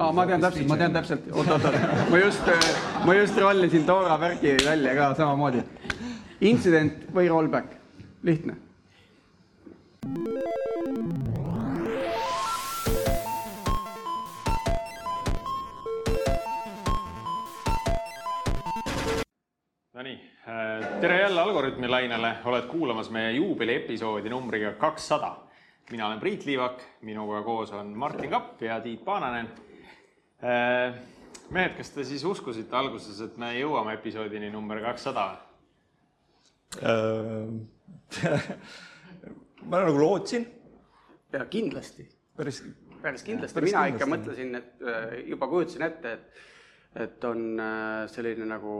aa, ma tean täpselt, ma tean täpselt, oot-oot-oot, ma just, ma just rollisin Dora värki välja ka samamoodi. intsident või rollback, lihtne. Nonii, tere jälle Algorütmi lainele, oled kuulamas meie juubeliepisoodi numbriga kakssada. mina olen Priit Liivak, minuga koos on Martin Kapp ja Tiit Paananen. mehed, kas te siis uskusite alguses, et me jõuame episoodini number kakssada? ma nagu lootsin, ja kindlasti, päris, päris kindlasti, mina kindlasti. ikka mõtlesin, et äh, juba kujutasin ette, et, et on äh, selline nagu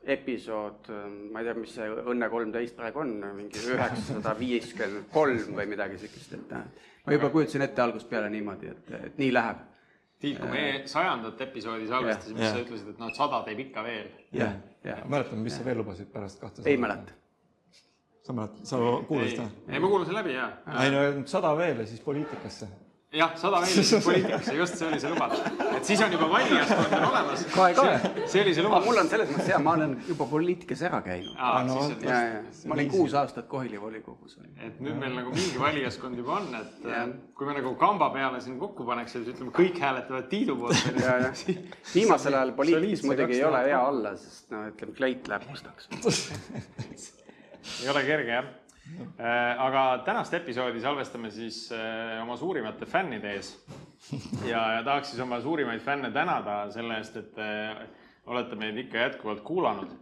episood, ma ei tea, mis see Õnne kolmteist praegu on, mingi üheksasada viiskümmend kolm või midagi siukest, et äh, ma juba kujutasin ette algusest peale niimoodi, et, et nii läheb. Tiit, kui me sajandat episoodi salvestasime, siis sa ütlesid, et noh, sada teeb ikka veel. jah, jah, mäletan, mis sa veel lubasid pärast kahte ei mäleta. sa mäletad, sa kuulasid või? ei, ma kuulasin läbi ja. ei no sada veel ja siis poliitikasse. jah, sada veel siis poliitikasse, just see oli see lubadus. et siis on juba valijaskond on olemas. Kohe, kohe. see oli see lubadus. mul on selles mõttes hea, ma olen juba poliitikas ära käinud. aa, no ja, ja, ma olin kuus aastat Kohili volikogus. et nüüd meil nagu mingi valijaskond juba on, et Jah. äh, kui me nagu kamba peale siin kokku paneks ja siis ütleme, kõik hääletavad Tiidu poolt. ja, ja viimasel ajal poliitikas muidugi ei 2000 ole hea olla, sest no ütleme, kleit läheb mustaks. ei ole kerge jah. Aga tänast episoodi salvestame siis äh, oma suurimate fännide ees. ja, ja tahaks siis oma suurimaid fänne tänada selle eest, et te olete meid ikka jätkuvalt kuulanud.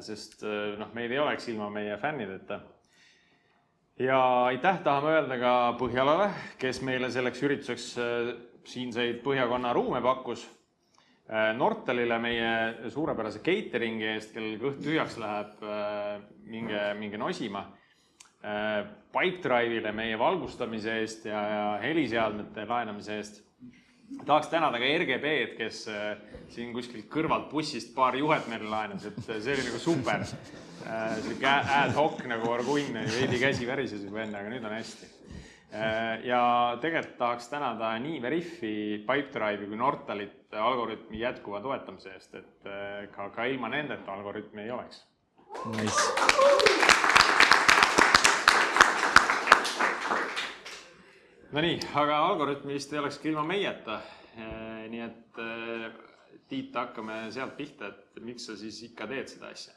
sest äh, noh, meid ei oleks ilma meie fännideta ja aitäh tahame öelda ka Põhjalale, kes meile selleks ürituseks äh, siinseid põhjakonna ruume pakkus. Nortalile meie suurepärase catering'i eest, kellel kõht tühjaks läheb, minge, minge nosima. Pipedrive'ile meie valgustamise eest ja, ja heliseadmete laenamise eest. tahaks tänada ka RGB-d, kes äh, siin kuskilt kõrvalt bussist paar juhet meile laenas, et see oli nagu super. sihuke ad hoc nagu orgunn, veidi käsi värises juba enne, aga nüüd on hästi. ja tegelikult tahaks tänada nii Veriffi, Pipedrive'i kui Nortalit Algorütmi jätkuva toetamise eest, et äh, ka, ka ilma nendeta Algorütmi ei oleks. Nice. Nonii, aga Algorütmi vist ei olekski ilma meieta. nii et äh, Tiit, hakkame sealt pihta, et miks sa siis ikka teed seda asja?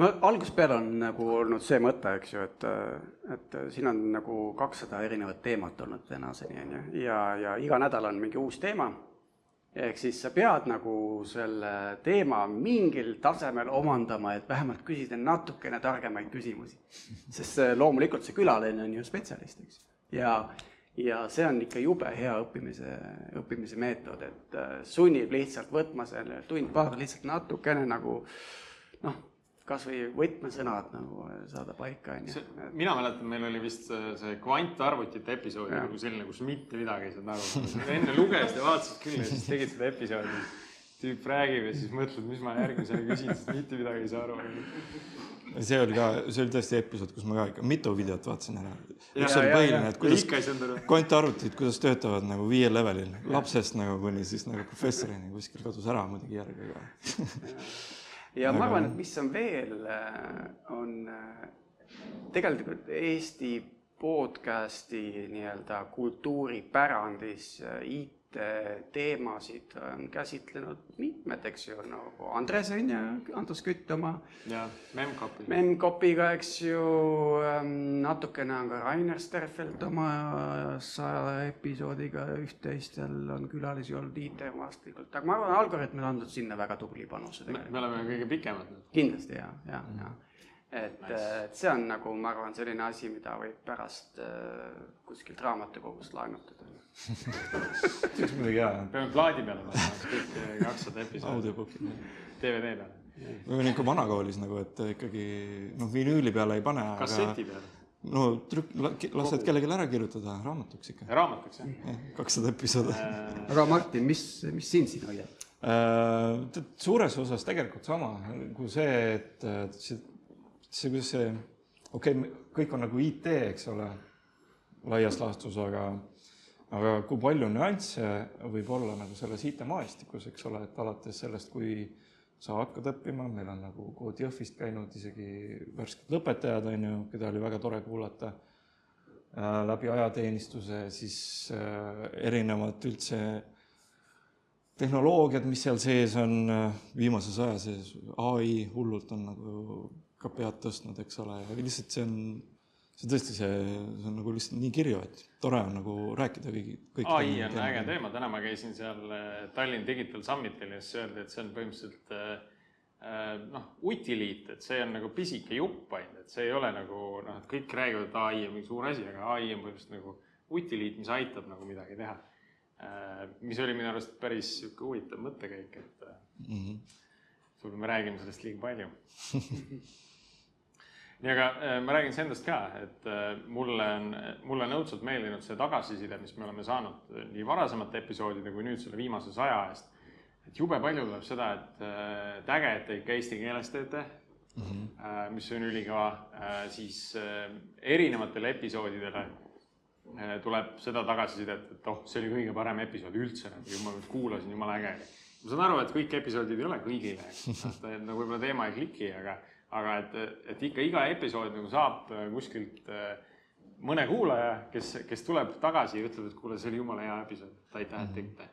no algusest peale on nagu olnud see mõte, eks ju, et, et siin on nagu kakssada erinevat teemat olnud tänaseni, on ju, ja, ja iga nädal on mingi uus teema. Ehk siis sa pead nagu selle teema mingil tasemel omandama, et vähemalt küsida natukene targemaid küsimusi. sest see, loomulikult see külaline on ju spetsialist, eks ja ja see on ikka jube hea õppimise, õppimise meetod, et äh, sunnib lihtsalt võtma selle tund-paar lihtsalt natukene nagu noh, kas või võtmesõnad nagu saada paika, on ju. mina mäletan, meil oli vist see, see kvantarvutite episood nagu selline, kus mitte midagi ei saanud aru. enne lugesid ja vaatasid küll ja siis tegid seda episoodi. tüüp räägib ja siis mõtled, mis ma järgmisena küsin, sest mitte midagi ei saa aru. see oli ka, see oli tõesti episood, kus ma ka ikka mitu videot vaatasin ära. Ja, üks oli põhiline, et kuidas kvantarvutid, kuidas töötavad nagu viiel levelil, lapsest nagu kuni siis nagu professorini kuskil kadus ära muidugi järgi, aga ja ma Aga- arvan, et mis on veel, on äh, tegelikult Eesti podcast'i nii-öelda kultuuripärandis äh, IT-teemasid on käsitlenud mitmed, eks ju, nagu Andres on ju, Andres Kütt oma. Ja Memcpil. Memcopiga, eks ju, natukene on ka Rainer Sterfeld oma saja episoodiga, üht-teist seal on külalisi olnud IT-maastikult, aga ma arvan, Algorütm on andnud sinna väga tubli panuse me oleme kõige pikemad kindlasti ja, ja, ja et, et see on nagu, ma arvan, selline asi, mida võib pärast äh, kuskilt raamatukogust laenutada. see oleks muidugi hea, peame plaadi peale panema kõik kakssada episoodi audiobook'i. DVD peale, või on ikka vanakoolis nagu, et ikkagi noh, vinüüli peale ei pane, kasseti aga peale no trükk, lased kellelegi ära kirjutada raamatuks ikka. ja raamatuks jah. kakssada episoodi. aga Martin, mis, mis sind siin hoiab? Äh, suures osas tegelikult sama nagu see, et see, okei okay,, kõik on nagu IT, eks ole, laias laastus, aga, aga kui palju nüansse võib olla nagu selles IT-maastikus, eks ole, et alates sellest, kui sa hakkad õppima, meil on nagu Code Jõhvist käinud isegi värsked lõpetajad, on ju, keda oli väga tore kuulata äh, läbi ajateenistuse, siis äh, erinevad üldse tehnoloogiad, mis seal sees on, äh, viimases ajas sees, ai hullult on nagu ka pead tõstnud, eks ole, ja lihtsalt see on, see tõesti, see, see on nagu lihtsalt nii kirju, et tore on nagu rääkida kõigi, kõik. ai on äge teema, täna ma käisin seal äh, Tallinn Digital Summitil ja siis öeldi, et see on põhimõtteliselt äh, äh, noh, utiliit, et see on nagu pisike jupp ainult, et see ei ole nagu noh, et kõik räägivad, et ai on mingi suur asi, aga ai on põhimõtteliselt nagu utiliit, mis aitab nagu midagi teha. mis oli minu arust päris sihuke huvitav mõttekäik, et mm -hmm. võib-olla me räägime sellest liiga palju nii, aga äh, ma räägin siis endast ka, et äh, mulle on, mulle on õudselt meeldinud see tagasiside, mis me oleme saanud äh, nii varasemate episoodide kui nüüd selle viimase saja eest. et jube palju tuleb seda, et, äge, et te ikka eesti keeles teete mm, -hmm. mis on ülikõva, siis erinevatele episoodidele tuleb seda tagasisidet, et oh, see oli kõige parem episood üldse, ma nüüd kuulasin, jumala äge. ma saan aru, et kõik episoodid ei ole kõigile, et nagu võib-olla teema ei kliki, aga aga et, et ikka iga episood nagu saab äh, kuskilt äh, mõne kuulaja, kes, kes tuleb tagasi ja ütleb, et kuule, see oli jumala hea episood, aitäh, et tegite.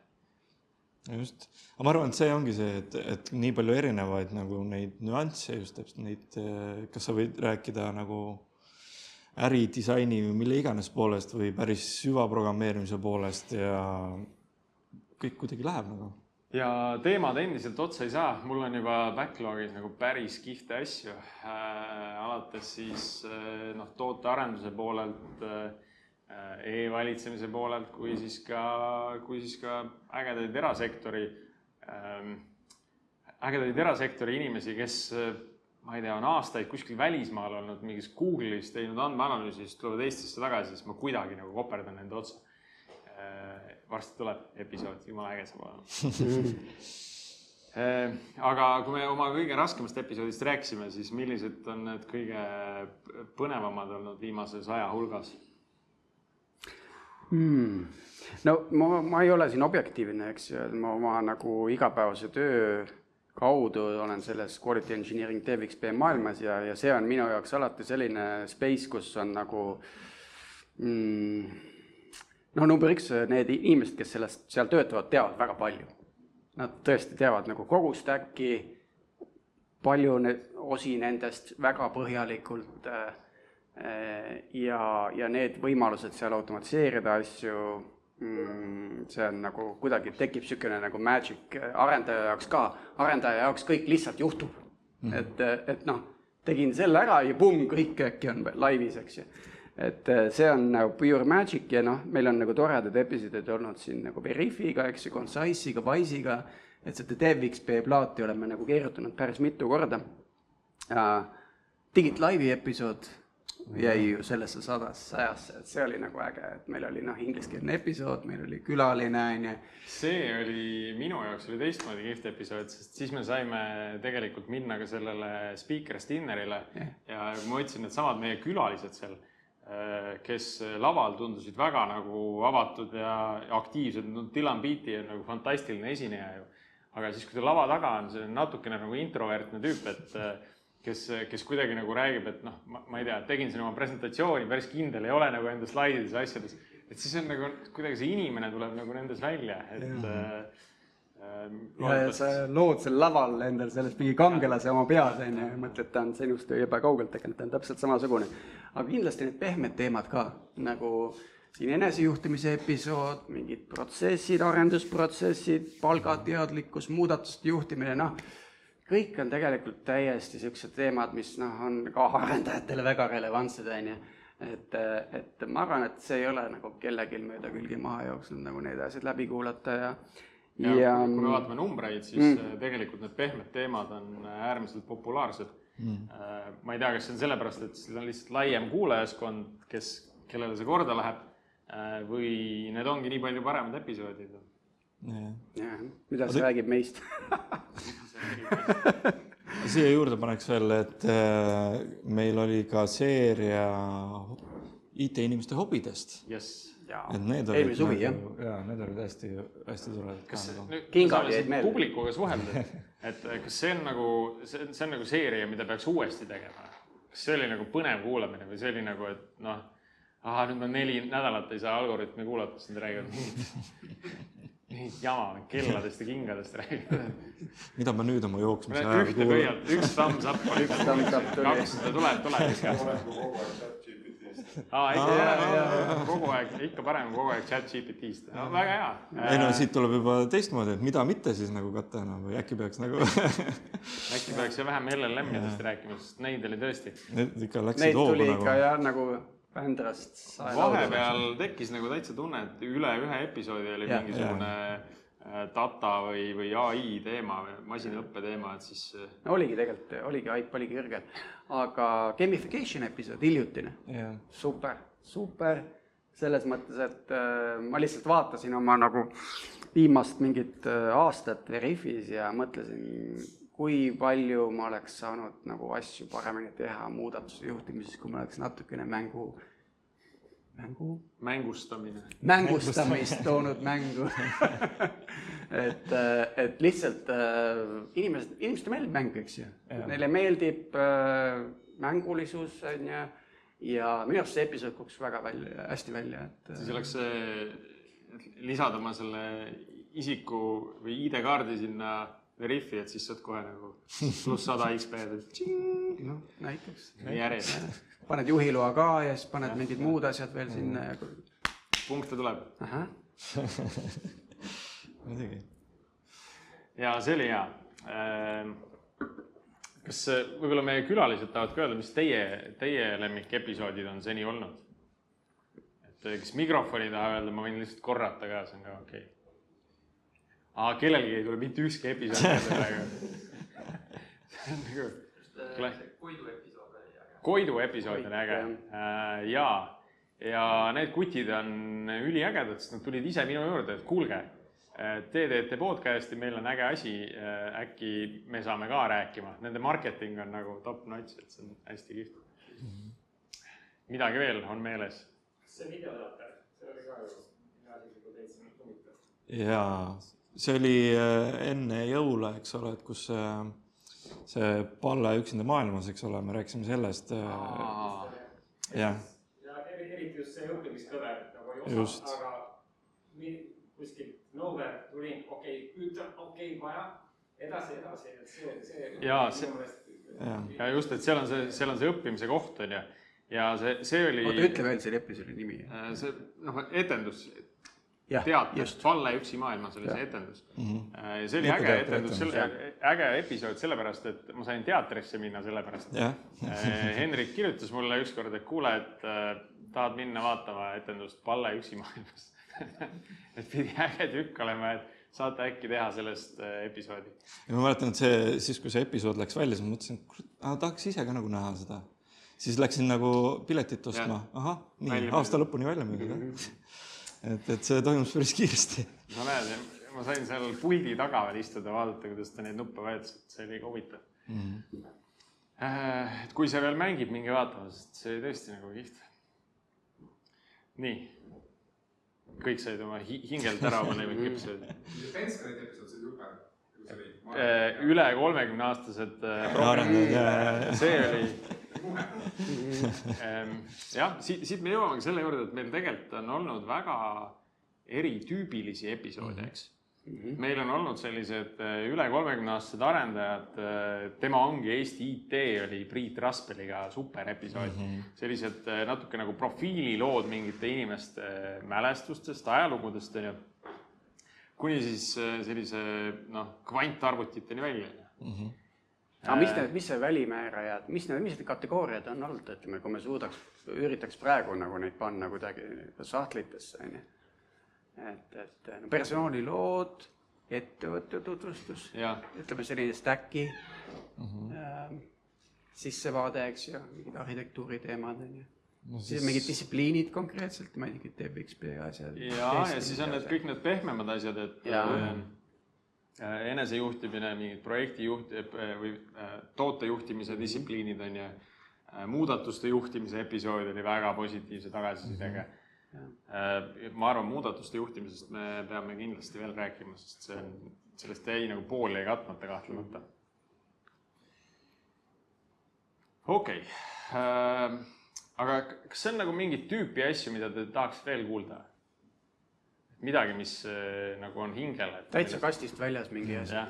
just, aga ma arvan, et see ongi see, et, et nii palju erinevaid nagu neid nüansse, just täpselt neid, äh, kas sa võid rääkida nagu äridisaini või mille iganes poolest või päris süvaprogrammeerimise poolest ja kõik kuidagi läheb nagu ja teemad endiselt otsa ei saa, mul on juba backlog'is nagu päris kihvte asju äh,. alates siis äh, noh, tootearenduse poolelt äh,, e-valitsemise poolelt, kui siis ka, kui siis ka ägedaid erasektori äh,, ägedaid erasektori inimesi, kes äh, ma ei tea, on aastaid kuskil välismaal olnud mingis Google'is teinud andmeanalüüsi, siis tulevad Eestisse tagasi, siis ma kuidagi nagu koperdan nende otsa varsti tuleb episood, jumala äge saab olema eh, aga kui me oma kõige raskemast episoodist rääkisime, siis millised on need kõige põnevamad olnud viimase saja hulgas hmm.? no ma, ma ei ole siin objektiivne, eks ju, ma oma nagu igapäevase töö kaudu olen selles quality engineering DevXP maailmas ja, ja see on minu jaoks alati selline space, kus on nagu mm, no number üks, need inimesed, kes sellest, seal töötavad, teavad väga palju. Nad tõesti teavad nagu kogu stack'i, palju ne-, osi nendest väga põhjalikult äh, ja, ja need võimalused seal automatiseerida asju mm,, see on nagu kuidagi tekib niisugune nagu magic arendaja jaoks ka, arendaja jaoks kõik lihtsalt juhtub mm. -hmm. et, et noh, tegin selle ära ja pumm, kõik äkki on laivis, eks ju et äh, see on nagu pure magic ja noh, meil on nagu toredad episoodid olnud siin nagu Veriffiga, eks ju, Concise'iga, Wise'iga, et seda DevXP plaati oleme nagu keerutanud päris mitu korda uh,. Digit Live'i episood jäi ju sellesse sadasse, sajasse, et see oli nagu äge, et meil oli noh, ingliskeelne episood, meil oli külaline, on ju. see oli, minu jaoks oli teistmoodi kihvt episood, sest siis me saime tegelikult minna ka sellele speaker's dinner'ile yeah. ja kui ma võtsin needsamad meie külalised seal kes laval tundusid väga nagu avatud ja aktiivsed, no Dylan Beatty on nagu fantastiline esineja ju. aga siis, kui ta lava taga on, selline natukene nagu introvertne tüüp, et äh, kes, kes kuidagi nagu räägib, et noh, ma ei tea, tegin siin oma presentatsiooni, päris kindel ei ole nagu enda slaidides ja asjades, et siis on nagu kuidagi see inimene tuleb nagu nendes välja, et ja äh, Ehm, ja, ja sa lood seal laval endal sellest mingi kangelase oma peas, on ju, ja mõtled, ta on sinust jube kaugelt tegelikult, ta on täpselt samasugune. Aga kindlasti need pehmed teemad ka, nagu siin enesejuhtimise episood, mingid protsessid, arendusprotsessid, palgateadlikkus, muudatuste juhtimine, noh, kõik on tegelikult täiesti niisugused teemad, mis noh, on ka arendajatele väga relevantsed, on ju et, et ma arvan, et see ei ole nagu kellelgi mööda külgi maha jooksnud nagu need asjad läbi kuulata ja ja, ja kui me vaatame numbreid, siis mm. Tegelikult need pehmed teemad on äärmiselt populaarsed mm.. Äh, ma ei tea, kas see on sellepärast, et seal on lihtsalt laiem kuulajaskond, kes, kellele see korda läheb või need ongi nii palju paremad episoodid. mida see räägib meist? Siia juurde paneks veel, et meil oli ka seeria IT-inimeste hobidest. Yes jaa et need olid eelmine suvi jah. nagu, jaa, need olid hästi, hästi toredad ka kas nüüd, Kingad jäid meelde. publikuga suhelnud, et kas see on nagu, see, see on nagu seeria, mida peaks uuesti tegema? kas see oli nagu põnev kuulamine või see oli nagu, et noh, ahah, nüüd ma neli nädalat ei saa Algorütmi kuulata, siis nad räägivad mingit, mingit jama, kelladest ja kingadest räägivad. mida ma nüüd oma jooksmise ühte ajal kuulan? pöialt, üks thumbs up, üks up tuli. kaks, tuleb, tuleb ikka. aa, ikka kogu aeg, ikka parem kogu aeg chat GPT-st, väga hea. ei no siit tuleb juba teistmoodi, et mida mitte siis nagu katta enam või äkki peaks nagu äkki peaks ja vähem LLM-idest rääkima, sest neid oli tõesti Need ikka Neid läksid hoogu tuli nagu ikka. jah, nagu Vändrast vahepeal tekkis nagu täitsa tunne, et üle ühe episoodi oli Jah. mingisugune äh, data või, või ai teema või masinaõppe teema, et siis äh, no oligi tegelikult, oligi, haip oligi kõrgel. aga gamification episood, hiljutine, jah, super, super selles mõttes, et äh, ma lihtsalt vaatasin oma nagu viimast mingit äh, aastat Veriffis ja mõtlesin, kui palju ma oleks saanud nagu asju paremini teha muudatuse juhtimises, kui ma oleks natukene mängu, mängu mängustamine. mängustamist toonud mängu et, et lihtsalt äh, inimesed, inimestele meeldib mäng, eks ju. Neile meeldib äh, mängulisus, on ju, ja minu arust see episood kukkus väga välja, hästi välja, et siis oleks see, lisada oma selle isiku või ID-kaardi sinna Veriffi, et siis saad kohe nagu pluss sada XP-d, noh, näiteks. järjest. Paned juhiloa ka ja siis paned mingid muud asjad veel sinna ja punkte tuleb muidugi. ja see oli hea. kas äh, võib-olla meie külalised tahavad ka öelda, mis teie, teie lemmikepisoodid on seni olnud? et äh, kes mikrofoni taha öelda, ma võin lihtsalt korrata ka, see on ka okei okay.. aa, kellelgi ei tule mitte ükski episood meelde praegu. see on nagu, kuule, Koidu episood oli äge Äh, ja, ja need kutid on üliägedad, sest nad tulid ise minu juurde, et kuulge, te teete podcast'i, meil on äge asi, äkki me saame ka rääkima, nende marketing on nagu top notch, et see on hästi kihvt. midagi veel on meeles? see videoteater, see oli ka ju hea asi, kui täitsa huvitav. jaa, see oli äh, enne jõule, eks ole, et kus see, see Palle üksinda maailmas, eks ole, me rääkisime sellest. jah, ja eri- eriti just see õppimiskõver nagu Just. osa, aga kuskilt nowhere tuli, okei okay,, ütlen okei okay,, vaja, edasi, edasi, et see, see. Jaa, see- jah, ja just, et seal on see, seal on see õppimise koht on ju, ja see, see oli. oota, ütle veel selle episoodi nimi. see noh, etendus, just, Palle üksi maailmas oli see etendus. see oli äge Jututeatri etendus, etendus, äge episood sellepärast, et ma sain teatrisse minna sellepärast. jah, Henrik kirjutas mulle ükskord, et kuule, et äh, tahad minna vaatama etendust Palle üksi maailmas. et pidi äge tükk olema, et saate äkki teha sellest äh, episoodi. ja ma mäletan, et see siis, kui see episood läks välja, siis ma mõtlesin, et tahaks ise ka nagu näha seda. siis läksin nagu piletit ostma, ahah, nii Välja aasta lõpuni välja müüdud jah. et, et see toimus päris kiiresti. no näed, ma sain seal puldi taga veel istuda, vaadata, kuidas ta neid nuppe vajutas, et see oli ka huvitav Mhm. Äh, et kui see veel mängib, minge vaatama, sest see oli tõesti nagu kihvt. nii, kõik said oma hi hingelt ära oma lemmikepisoodi. Pensconite episood, see oli Äh, üle kolmekümne aastased äh, see oli. jah, siit, siit me jõuamegi selle juurde, et meil tegelikult on olnud väga eritüübilisi episoode, eks. meil on olnud sellised äh, üle kolmekümne aastased arendajad, tema ongi Eesti IT oli Priit Raspeliga super episood mm. -hmm. sellised natuke nagu profiililood mingite inimeste mälestustest, ajalugudest onju. Kuni siis äh, sellise noh, kvantarvutiteni välja onju aga mis need, mis see välimäärajad, mis need, mis need kategooriad on olnud, ütleme, kui me suudaks, üritaks praegu nagu neid panna kuidagi sahtlitesse, on ju. et, et no persoonilood, ettevõtte tutvustus, ja ütleme selline stack'i mm -hmm. äh, sissevaade, eks ju, mingid arhitektuuri teemad, on ju. No siis on mingid distsipliinid konkreetselt, ma ei tea, TBXP asjad. ja, ja siis on need kõik need pehmemad asjad, et äh, enesejuhtimine, mingid projektijuht- või äh, tootejuhtimise distsipliinid on ju. muudatuste juhtimise episood oli väga positiivse tagasisidega. ma arvan, muudatuste juhtimisest me peame kindlasti veel rääkima, sest see on, sellest jäi nagu pool jäi katmata kahtlemata. okei okay., aga kas see on nagu mingit tüüpi asju, mida te tahaks veel kuulda? midagi, mis äh, nagu on hingele. täitsa kastist väljas mingi asi.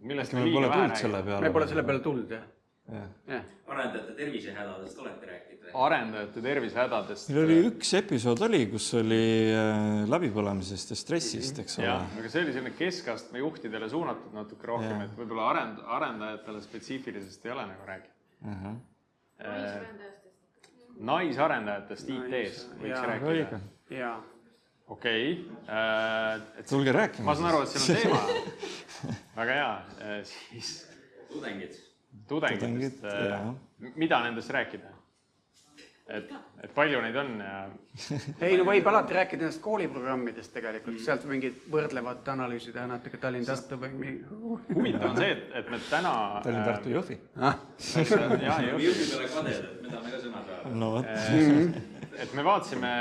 millest me pole tulnud selle peale. me pole selle peale tulnud, jah jah. jah. arendajate tervisehädadest olete rääkinud või? arendajate tervisehädadest. meil oli üks episood oli, kus oli äh, läbipõlemisest ja stressist, eks ole. aga see oli selline keskastme juhtidele suunatud natuke rohkem, et võib-olla arend-, arendajatele spetsiifilisest ei ole nagu rääkinud uh. -huh. Naisarendajatest IT-s võiks Jaa, rääkida. jaa. okei okay. äh,. tulge rääkima. ma saan aru, et seal on teema. väga hea äh,, siis tudengid. tudengitest Tudengid, äh, mida nendest rääkida? Et, et palju neid on ja ei no võib alati rääkida nendest kooliprogrammidest tegelikult, sealt mingid võrdlevat analüüsi teha natuke Tallinn-Tartu või mingi. huvitav on see, et, et me täna Tallinn, Tartu, Jõhvi. jah, Jõhvi. Jõhvi peale kadedad, me tahame ka sõna saada. no vot. et me vaatasime,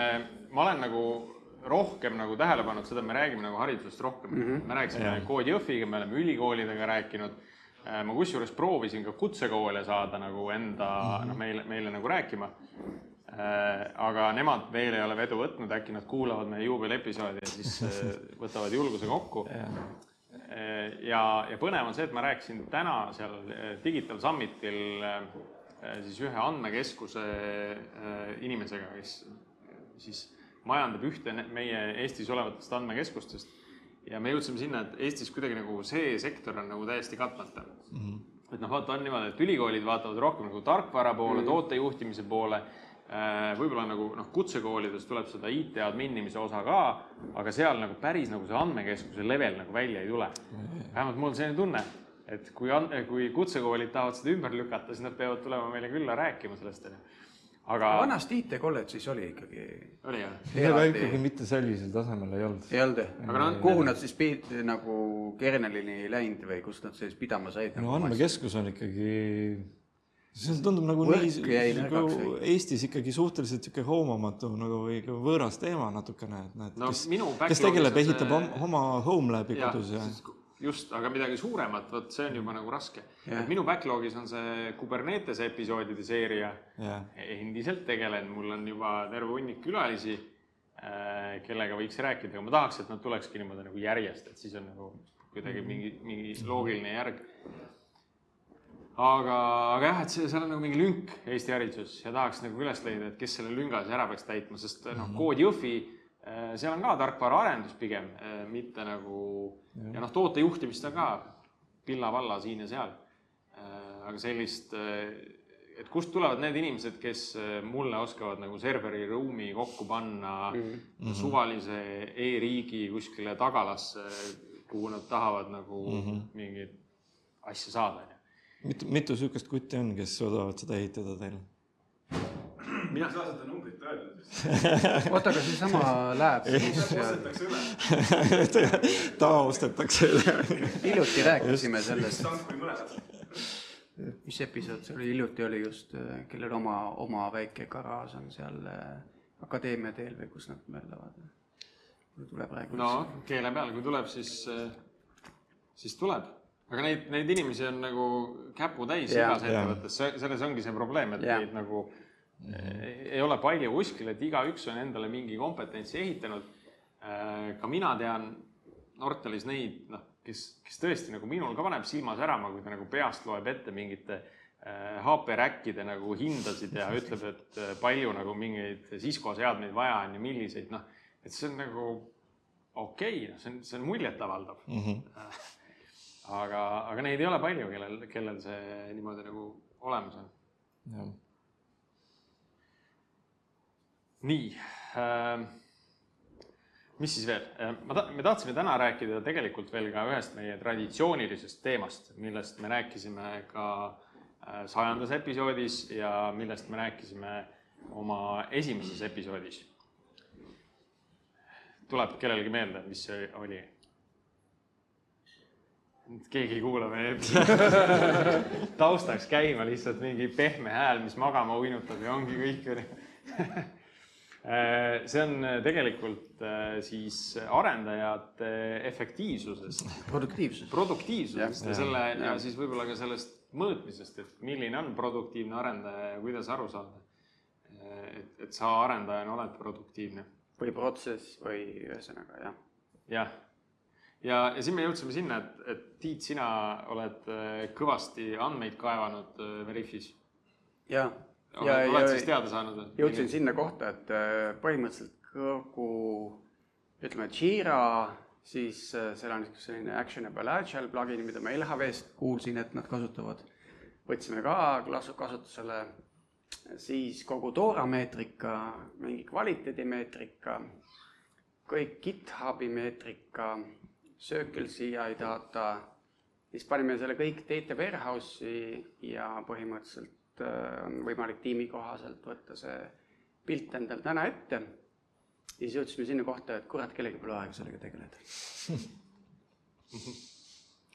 ma olen nagu rohkem nagu tähele pannud seda, et me räägime nagu haridusest rohkem mm. -hmm. me rääkisime Jah. Kood Jõhviga, me oleme ülikoolidega rääkinud. Ma kusjuures proovisin ka kutsekoole saada nagu enda mm -hmm. noh, meile, meile nagu rääkima. aga nemad veel ei ole vedu võtnud, äkki nad kuulavad meie juubeliepisoodi ja siis äh, võtavad julguse kokku. ja, ja põnev on see, et ma rääkisin täna seal äh, Digital Summitil äh, siis ühe andmekeskuse inimesega, kes siis majandab ühte meie Eestis olevatest andmekeskustest. Ja me jõudsime sinna, et Eestis kuidagi nagu see sektor on nagu täiesti katmata mm. -hmm. et noh, vaata on niimoodi, et ülikoolid vaatavad rohkem nagu tarkvara poole mm, -hmm. tootejuhtimise poole. võib-olla nagu noh, kutsekoolides tuleb seda IT adminimise osa ka, aga seal nagu päris nagu see andmekeskuse level nagu välja ei tule. vähemalt mul on selline tunne, et kui, kui kutsekoolid tahavad seda ümber lükata, siis nad peavad tulema meile külla rääkima sellest, onju. Aga vanasti IT kolledžis oli ikkagi. oli jah? aga ikkagi mitte sellisel tasemel ei olnud. ei olnud jah? Aga nad- kuhu nad siis pidid nagu kernelini läinud või kust nad siis pidama said? no andmekeskus on ikkagi, see tundub nagu Võrk nii nagu? Eestis ikkagi suhteliselt niisugune hoomamatu nagu või võõras teema natukene, et näed No kes, minu kes tegeleb, ehitab see- om- oma home lab'i kodus ja just, aga midagi suuremat, vot see on juba nagu raske. Jah. et minu backlog'is on see Kubernetese episoodide seeria ja endiselt tegelen, mul on juba terve hunnik külalisi, kellega võiks rääkida, aga ma tahaks, et nad tulekski niimoodi nagu järjest, et siis on nagu kuidagi mingi, mingi loogiline järg. aga, aga jah, et see, seal on nagu mingi lünk Eesti hariduses ja tahaks nagu üles leida, et kes selle lünga siis ära peaks täitma, sest noh, kood Jõhvi, seal on ka tarkvaraarendus pigem, mitte nagu ja noh, tootejuhtimist on ka pilla-valla siin ja seal. aga sellist, et kust tulevad need inimesed, kes mulle oskavad nagu serveri ruumi kokku panna mm -hmm. suvalise e-riigi kuskile tagalasse, kuhu nad tahavad nagu mm -hmm. mingit asja saada, onju. mitu, mitu niisugust kutti on, kes suudavad seda ehitada teil? mina ei saa seda numbrit oota, aga seesama läheb siis, ostetakse üle, ta ostetakse üle. hiljuti rääkisime sellest, kui mis episood see oli, hiljuti oli just, kellel oma, oma väike garaaž on seal äh, Akadeemia teel või kus nad möllavad. mul tuleb praegu no keele peal, kui tuleb, siis, siis tuleb. aga neid, neid inimesi on nagu käputäis igas ettevõttes, selles ongi see probleem, et Jaa. neid nagu ei- ei ole palju kuskil, et igaüks on endale mingi kompetentsi ehitanud. ka mina tean Nortalis neid, noh, kes, kes tõesti nagu minul ka paneb silma särama, kui ta nagu peast loeb ette mingite äh, HP räkkide nagu hindasid ja ütleb, et äh, palju nagu mingeid Cisco seadmeid vaja on ja milliseid, noh, et see on nagu okei okay,, see on, see on muljetavaldav mm. -hmm. aga, aga neid ei ole palju, kellel, kellel see niimoodi nagu olemas on. Nii äh,. mis siis veel, ma ta-, me tahtsime täna rääkida tegelikult veel ka ühest meie traditsioonilisest teemast, millest me rääkisime ka äh, sajandas episoodis ja millest me rääkisime oma esimeses episoodis. tuleb kellelegi meelde, mis see oli? keegi ei kuula episoodi. taustaks käima lihtsalt mingi pehme hääl, mis magama uinutab ja ongi kõik. see on tegelikult äh, siis arendajate efektiivsusest, produktiivsus. produktiivsusest ja Jah. selle ja Jah. siis võib-olla ka sellest mõõtmisest, et milline on produktiivne arendaja ja kuidas aru saada. et, et sa arendajana oled produktiivne või protsess või ühesõnaga jah. jah, ja, ja siis me jõudsime sinna, et, et Tiit, sina oled äh, kõvasti andmeid kaevanud äh, Veriffis. ja, ja, oled, siis teada saanud? jõudsin sinna kohta, et äh, põhimõtteliselt kogu ütleme, Jira, siis äh, seal on niisugune selline actionable agile plugin, mida ma LHV-st kuulsin, et nad kasutavad. võtsime ka kasutusele, siis kogu Dora meetrika, mingi kvaliteedimeetrika, kõik GitHubi meetrika, Circle CI data, siis panime selle kõik data warehouse'i ja põhimõtteliselt on võimalik tiimi kohaselt võtta see pilt endal täna ette. ja siis jõudsime sinna kohta, et kurat, kellelgi pole aega sellega tegeleda.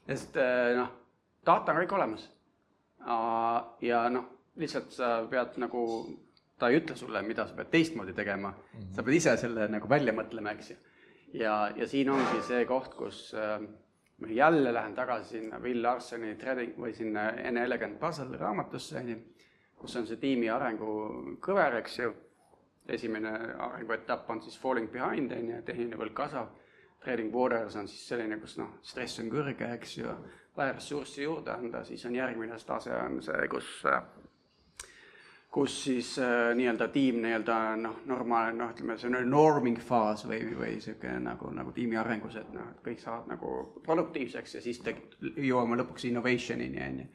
sest äh, noh, data on kõik olemas. ja noh, lihtsalt sa pead nagu, ta ei ütle sulle, mida sa pead teistmoodi tegema mm, -hmm. sa pead ise selle nagu välja mõtlema, eks ju. ja, ja siin ongi see koht, kus äh, ma jälle lähen tagasi sinna Will Larsoni Trading või sinna An Elegant Puzzle raamatusse, on ju, kus on see tiimi arengu kõver, eks ju. esimene arenguetapp on siis falling behind, on ju, tehniline võlg kasvab. Trading waters on siis selline, kus noh, stress on kõrge, eks ju, vaja ressurssi juurde anda, siis on järgmine tase on see, kus kus siis äh, nii-öelda tiim nii-öelda noh, normaalne noh, ütleme, see on norming faas või, või niisugune nagu, nagu tiimi arengus, et noh, et kõik saavad nagu produktiivseks ja siis te jõuame lõpuks innovation'ini, on ju.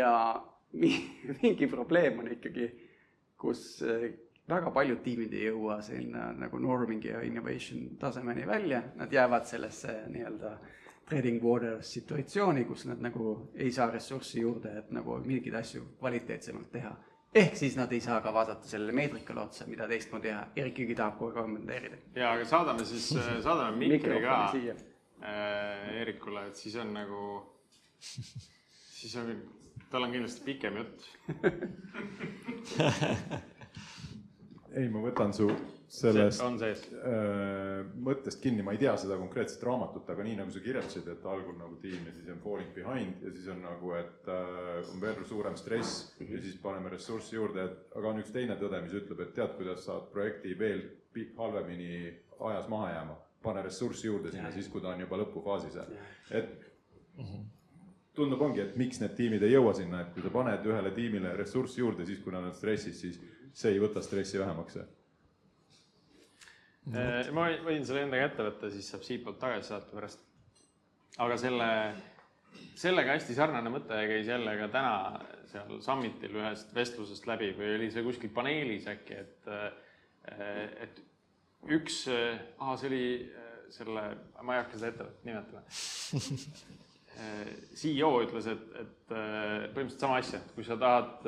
ja mingi probleem on ikkagi, kus äh, väga paljud tiimid ei jõua sinna nagu norming ja innovation tasemeni välja, nad jäävad sellesse nii-öelda trading waters situatsiooni, kus nad nagu ei saa ressurssi juurde, et nagu mingeid asju kvaliteetsemalt teha ehk siis nad ei saa ka vaadata sellele meetrikale otsa, mida teistmoodi teha, Erik Jügi tahab aeg kommenteerida. ja aga saadame siis, saadame mikri ka siia. Eerikule, et siis on nagu, siis on, tal on kindlasti pikem jutt. ei, ma võtan su sellest on sees. äh, mõttest kinni, ma ei tea seda konkreetset raamatut, aga nii nagu sa kirjeldasid, et algul nagu tiim ja siis on falling behind ja siis on nagu, et äh, on veel suurem stress ja siis paneme ressurssi juurde, et aga on üks teine tõde, mis ütleb, et tead, kuidas saad projekti veel halvemini ajas maha jääma, pane ressurssi juurde sinna siis, kui ta on juba lõpufaasis, et tundub ongi, et miks need tiimid ei jõua sinna, et kui sa paned ühele tiimile ressurssi juurde, siis kui nad on stressis, siis see ei võta stressi vähemaks Äh, ma võin- selle endaga ette võtta, siis saab siitpoolt tagasi saata pärast. aga selle, sellega hästi sarnane mõte käis jälle ka täna seal summit'il ühest vestlusest läbi või oli see kuskil paneelis äkki, et, et üks, ahah, see oli äh, selle, ma ei hakka seda ettevõtet nimetama. CEO ütles, et, et äh, põhimõtteliselt sama asja, et kui sa tahad,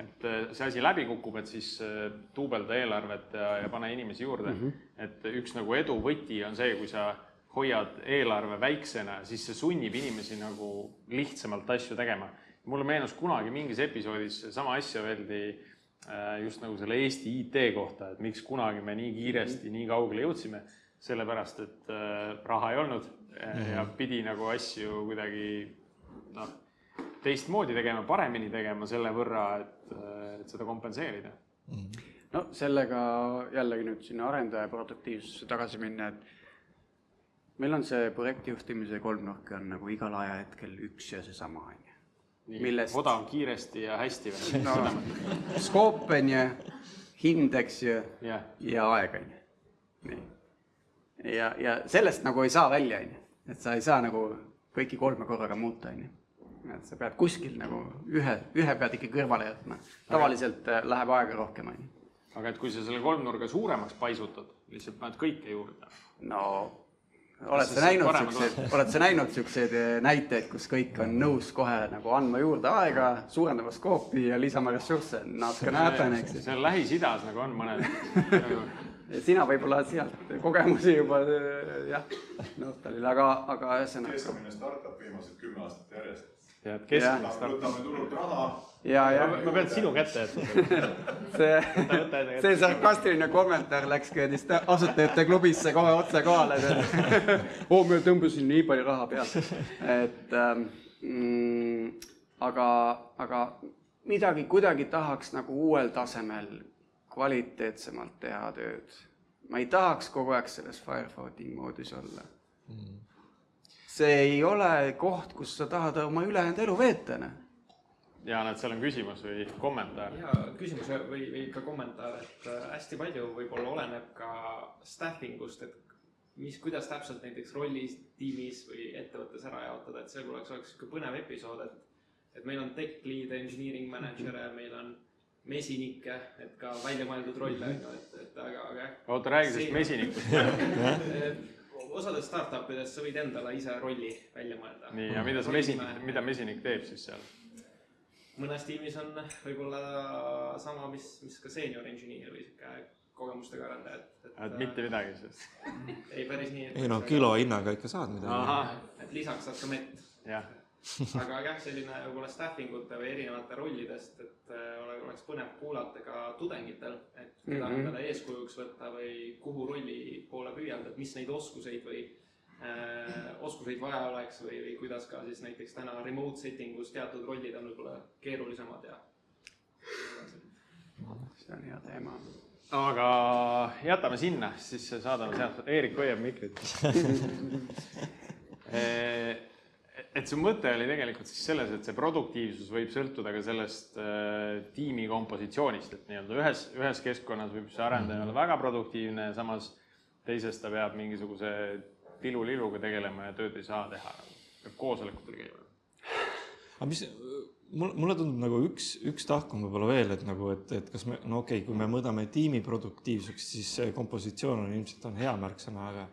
et äh, see asi läbi kukub, et siis äh, duubelda eelarvet ja, ja pane inimesi juurde mm. -hmm. et üks nagu edu võti on see, kui sa hoiad eelarve väiksena, siis see sunnib inimesi nagu lihtsamalt asju tegema. mulle meenus kunagi mingis episoodis sama asja öeldi äh, just nagu selle Eesti IT kohta, et miks kunagi me nii kiiresti nii kaugele jõudsime, sellepärast et äh, raha ei olnud äh, ja pidi nagu asju kuidagi noh, teistmoodi tegema, paremini tegema selle võrra, et, et seda kompenseerida. no sellega jällegi nüüd sinna arendaja produktiivsusse tagasi minna, et meil on see projektijuhtimise kolmnurk on nagu igal ajahetkel üks ja seesama, on ju. Millest- odav, kiiresti ja hästi või no skoop on ju, hind, eks ju, jah, ja aeg on ju, nii. ja, ja sellest nagu ei saa välja, on ju, et sa ei saa nagu kõiki kolme korraga muuta, on ju. et sa pead kuskil nagu ühe, ühe pead ikka kõrvale jätma. tavaliselt äh, läheb aega rohkem, on ju. aga et kui sa selle kolmnurga suuremaks paisutad, lihtsalt paned kõike juurde. no oled sa näinud siukseid, oled sa näinud siukseid näiteid, kus kõik on nõus kohe nagu andma juurde aega, suurendama skoopi ja lisama ressursse, natukene häben, eks ju. see on Lähis-Idas nagu on mõned. sina võib-olla oled sealt kogemusi juba jah, Nortalil, aga, aga ühesõnaga keskkonna startup viimased kümme aastat järjest tead, keskmine start. võtame turult raha ja, ja ma pean sinu kätte jätma. see, see sarkastiline kommentaar läks küüdist asutajate klubisse kohe otse kohale. oo, ma tõmbasin nii palju raha pealt. et ähm, mm, aga, aga midagi kuidagi tahaks nagu uuel tasemel kvaliteetsemalt teha tööd. ma ei tahaks kogu aeg selles firefighting moodis olla. see ei ole koht, kus sa tahad oma ülejäänud elu veeta, noh Jaan, et seal on küsimus või kommentaar? ja küsimus või, või ka kommentaar, et äh, hästi palju võib-olla oleneb ka staffing ust, et mis, kuidas täpselt näiteks rollis tiimis või ettevõttes ära jaotada, et see oleks, oleks sihuke põnev episood, et et meil on tech lead, engineering manager'e, meil on mesinikke, et ka välja mõeldud rolle on ju, et, et aga, aga jah. oota, räägi sellest mesinikust. osades startup ides sa võid endale ise rolli välja mõelda. nii, ja mida see mesinik, mida mesinik teeb siis seal? mõnes tiimis on võib-olla sama, mis, mis ka senior engineer või sihuke kogemustega arendaja, et, et. et mitte midagi siis? ei, päris nii. ei no kilo hinnaga ikka saad midagi. et lisaks saad ka mett. jah. aga jah, selline võib-olla staffing ute või erinevate rollidest, et äh, ole- oleks põnev kuulata ka tudengitel, et keda Mhm. endale eeskujuks võtta või kuhu rolli poole püüelda, et mis neid oskuseid või äh, oskuseid vaja oleks või, või kuidas ka siis näiteks täna remote setting us teatud rollid on võib-olla keerulisemad ja see on hea teema aga jätame sinna, siis saadame sealt, Eerik hoiab mikrit. et su mõte oli tegelikult siis selles, et see produktiivsus võib sõltuda ka sellest äh, tiimi kompositsioonist, et nii-öelda ühes, ühes keskkonnas võib see arendaja olla väga produktiivne ja samas teises ta peab mingisuguse tiluliluga tegelema ja tööd ei saa teha, peab koosolekutel käima. aga mis, mul, mulle tundub nagu üks, üks tahk on võib-olla veel, et nagu, et, et kas me, no okei okay,, kui me mõõdame tiimi produktiivsuseks, siis see kompositsioon on ilmselt on hea märksõna, aga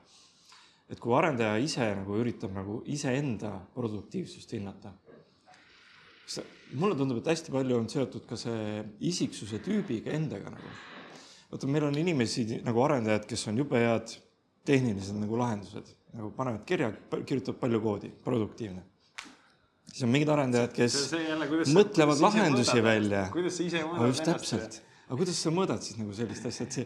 et kui arendaja ise nagu üritab nagu iseenda produktiivsust hinnata, mulle tundub, et hästi palju on seotud ka see isiksuse tüübiga endaga nagu. vaata, meil on inimesi nagu arendajad, kes on jube head tehnilised nagu lahendused, nagu panevad kirja, kirjutavad palju koodi, produktiivne siis on mingid arendajad, kes mõtlevad lahendusi välja. kuidas sa ise mõõdad just täpselt, aga kuidas sa mõõdad siis nagu sellist asja, et see,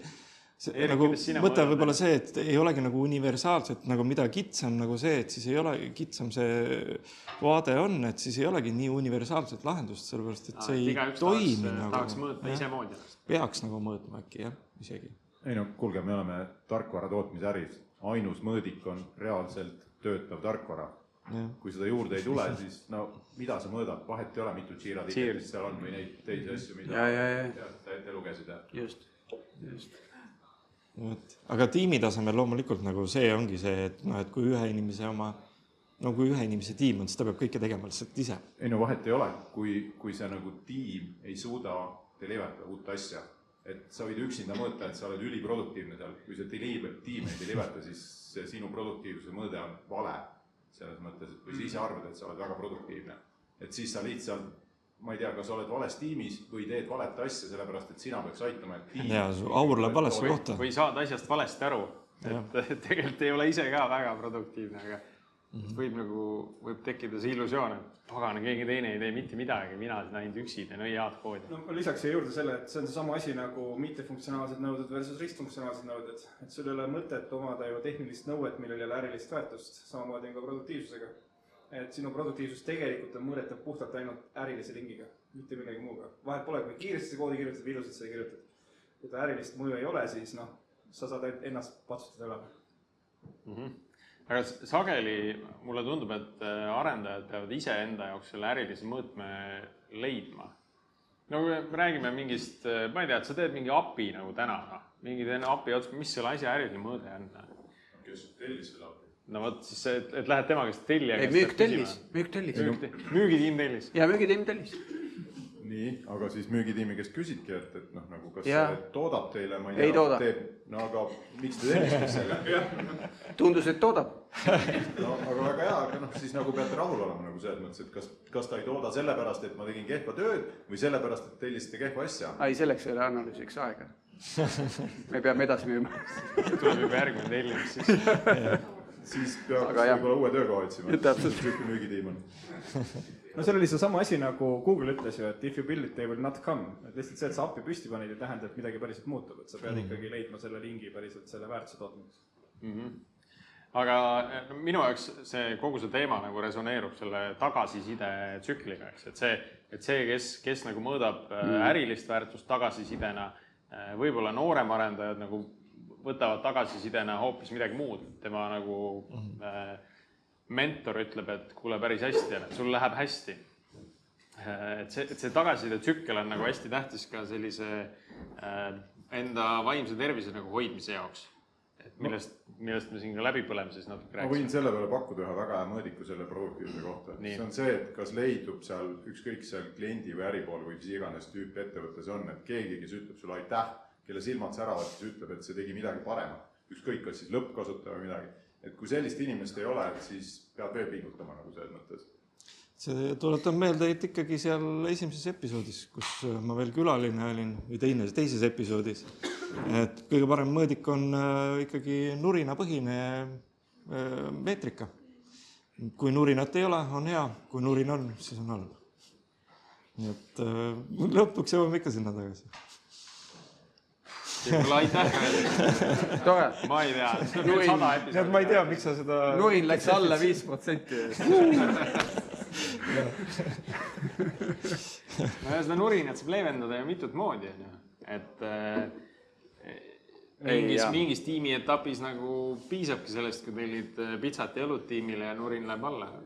see Eerik, nagu mõte mõõdad? võib olla see, et ei olegi nagu universaalselt nagu mida kitsam nagu see, et siis ei ole kitsam see vaade on, et siis ei olegi nii universaalset lahendust, sellepärast et see ei toimi tahaks, nagu. tahaks mõõta isemoodi ennast. peaks nagu mõõtma äkki jah, isegi. ei no kuulge, me oleme tarkvara tootmisäris, ainus mõõdik on reaalselt töötav tarkvara. kui seda juurde ei tule, siis no mida sa mõõdad, vahet ei ole, mitu Jira tiketit seal on või neid teisi asju, mida Ja, ja, ja. sa ette lugesid ja just, just. vot, aga tiimi tasemel loomulikult nagu see ongi see, et noh, et kui ühe inimese oma, no kui ühe inimese tiim on, siis ta peab kõike tegema lihtsalt ise. ei no vahet ei ole, kui, kui see nagu tiim ei suuda deliver ida uut asja, et sa võid üksinda mõõta, et sa oled üliproduktiivne seal, kui see deliver, tiim ei deliver'ta, siis see sinu produktiivsuse mõõde on vale. selles mõttes, et kui sa ise arvad, et sa oled väga produktiivne, et siis sa lihtsalt ma ei tea, kas sa oled vales tiimis või teed valet asja, sellepärast et sina peaks aitama, et tiim Jaa, su aur läheb valesse või kohta., või saad asjast valesti aru, et tegelikult ei ole ise ka väga produktiivne, aga Mhm. võib nagu, võib tekkida see illusioon, et pagana, keegi teine ei tee mitte midagi, mina siin ainult üksi teen õiad koodi. no ma lisaks siia juurde selle, et see on seesama asi nagu mittefunktsionaalsed nõuded versus ristfunktsionaalsed nõuded. et sul ei ole mõtet omada ju tehnilist nõuet, millel ei ole ärilist väärtust, samamoodi on ka produktiivsusega. Et sinu produktiivsus tegelikult on mõõdetav puhtalt ainult ärilise lingiga, mitte millegi muuga. vahet pole, kui kiiresti sa koodi kirjutad või ilusasti sa kirjutad. kui ta ärilist mõju ei ole, siis noh, sa saad ainult ennast patsutada üle aga s- sageli mulle tundub, et äh, arendajad peavad iseenda jaoks selle ärilise mõõtme leidma. no kui me räägime mingist, ma ei tea, et sa teed mingi API nagu täna, noh, mingi teine API ots-, mis selle asja äriline mõõde on? kes tellis seda appi. No vot siis see, et, et lähed tema käest tellija ei, käest. müük tellis, müük tellis. müügitiim tellis. ja müügitiim tellis. nii, aga siis müügitiimi käest küsidki, et, et noh, nagu kas Jaa. see toodab teile, ma ei Ei tea, teeb, no aga miks te tellisite selle? tundus, et toodab. no aga väga hea, aga noh, siis nagu peate rahul olema nagu selles mõttes, et kas, kas ta ei tooda sellepärast, et ma tegin kehva tööd või sellepärast, et tellisite kehva asja. ei, selleks ei ole analüüsiks aega. me peame edasi müüma. tuleb juba järgmine tellimus siis. siis peaks võib-olla uue töökoha otsima. Täpselt. niisugune müügitiim on. no seal oli seesama asi nagu Google ütles ju, et if you build it, they will not come. et lihtsalt see, et sa API püsti panid, ei tähenda, et midagi päriselt muutub, et sa pead ikkagi leidma selle lingi päriselt selle väärtuse tootmiseks. aga eh, no, minu jaoks see kogu see teema nagu resoneerub selle tagasiside tsükliga, eks, et see, et see, kes, kes nagu mõõdab mm. ärilist väärtust tagasisidena, võib-olla nooremarendajad nagu võtavad tagasisidena hoopis midagi muud, tema nagu mm. äh, mentor ütleb, et kuule, päris hästi on, et sul läheb hästi. et see, et see tagasiside tsükkel on nagu hästi tähtis ka sellise äh, enda vaimse tervise nagu hoidmise jaoks. et millest, millest me siin ka läbipõlemises natuke ma võin rääkisime. selle peale pakkuda ühe väga hea mõõdiku selle produktiivsuse kohta. See on see, et kas leidub seal ükskõik seal kliendi või äripool või mis iganes tüüp ettevõte see on, et keegi, kes ütleb sulle aitäh, kelle silmad säravad, kes ütleb, et see tegi midagi paremat. ükskõik, kas siis lõppkasutaja või midagi. et kui sellist inimest ei ole, siis pead veel pingutama nagu selles mõttes. see tuletab meelde, et ikkagi seal esimeses episoodis, kus ma veel külaline olin või teine, teises episoodis, et kõige parem mõõdik on äh, ikkagi nurinapõhine äh, meetrika. kui nurinat ei ole, on hea, kui nurin on, siis on halb. nii et äh, lõpuks jõuame ikka sinna tagasi. Kuule, aitäh tore. ma ei tea, episoodi. ma ei tea, miks sa seda. nurin läks alla viis protsenti. no ja seda nurinat saab leevendada ju mitut moodi, on ju, et äh, mingis, mingis tiimi etapis nagu piisabki sellest, kui tellid äh, pitsat ja õlut tiimile ja nurin läheb alla.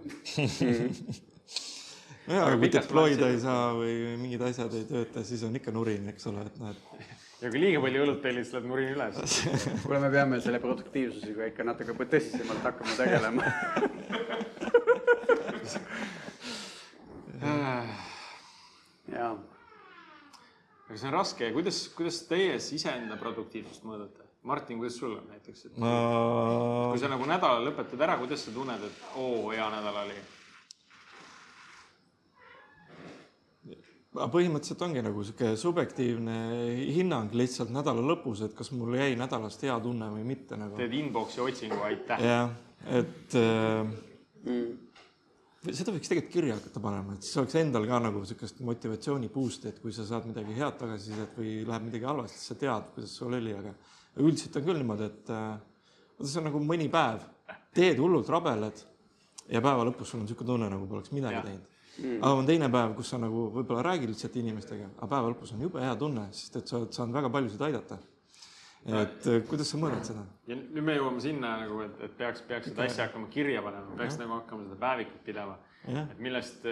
nojah, aga kui deploy'da plaanis- ei saa või mingid asjad ei tööta, siis on ikka nurin, eks ole, et noh, et ja kui liiga palju õlut tellid, siis läheb nurin üles. kuule, me peame selle produktiivsusega ikka natuke tõsisemalt hakkama tegelema. jaa. aga see on raske, kuidas, kuidas teie siis iseenda produktiivsust mõõdate? Martin, kuidas sul on näiteks, et ma kui sa nagu nädala lõpetad ära, kuidas sa tunned, et oo, hea nädal oli? Põhimõtteliselt ongi nagu sihuke subjektiivne hinnang lihtsalt nädala lõpus, et kas mul jäi nädalast hea tunne või mitte nagu. teed inbox'i otsingu, aitäh. jah, et äh, seda võiks tegelikult kirja hakata panema, et siis oleks endal ka nagu sihukest motivatsiooni boost'i, et kui sa saad midagi head tagasisidet või läheb midagi halvasti, siis sa tead, kuidas sul oli, aga üldiselt on küll niimoodi, et äh, see on nagu mõni päev, teed hullult rabeled ja päeva lõpus sul on niisugune tunne, nagu poleks midagi Jah. teinud mm.. aga on teine päev, kus sa nagu võib-olla räägid lihtsalt inimestega, aga päeva lõpus on jube hea tunne, sest et sa oled saanud väga paljusid aidata. et äh, kuidas sa mõõdad seda? ja nüüd me jõuame sinna nagu, et, et peaks, peaks seda asja hakkama kirja panema, peaks nagu hakkama seda päevikut pidama. Et millest,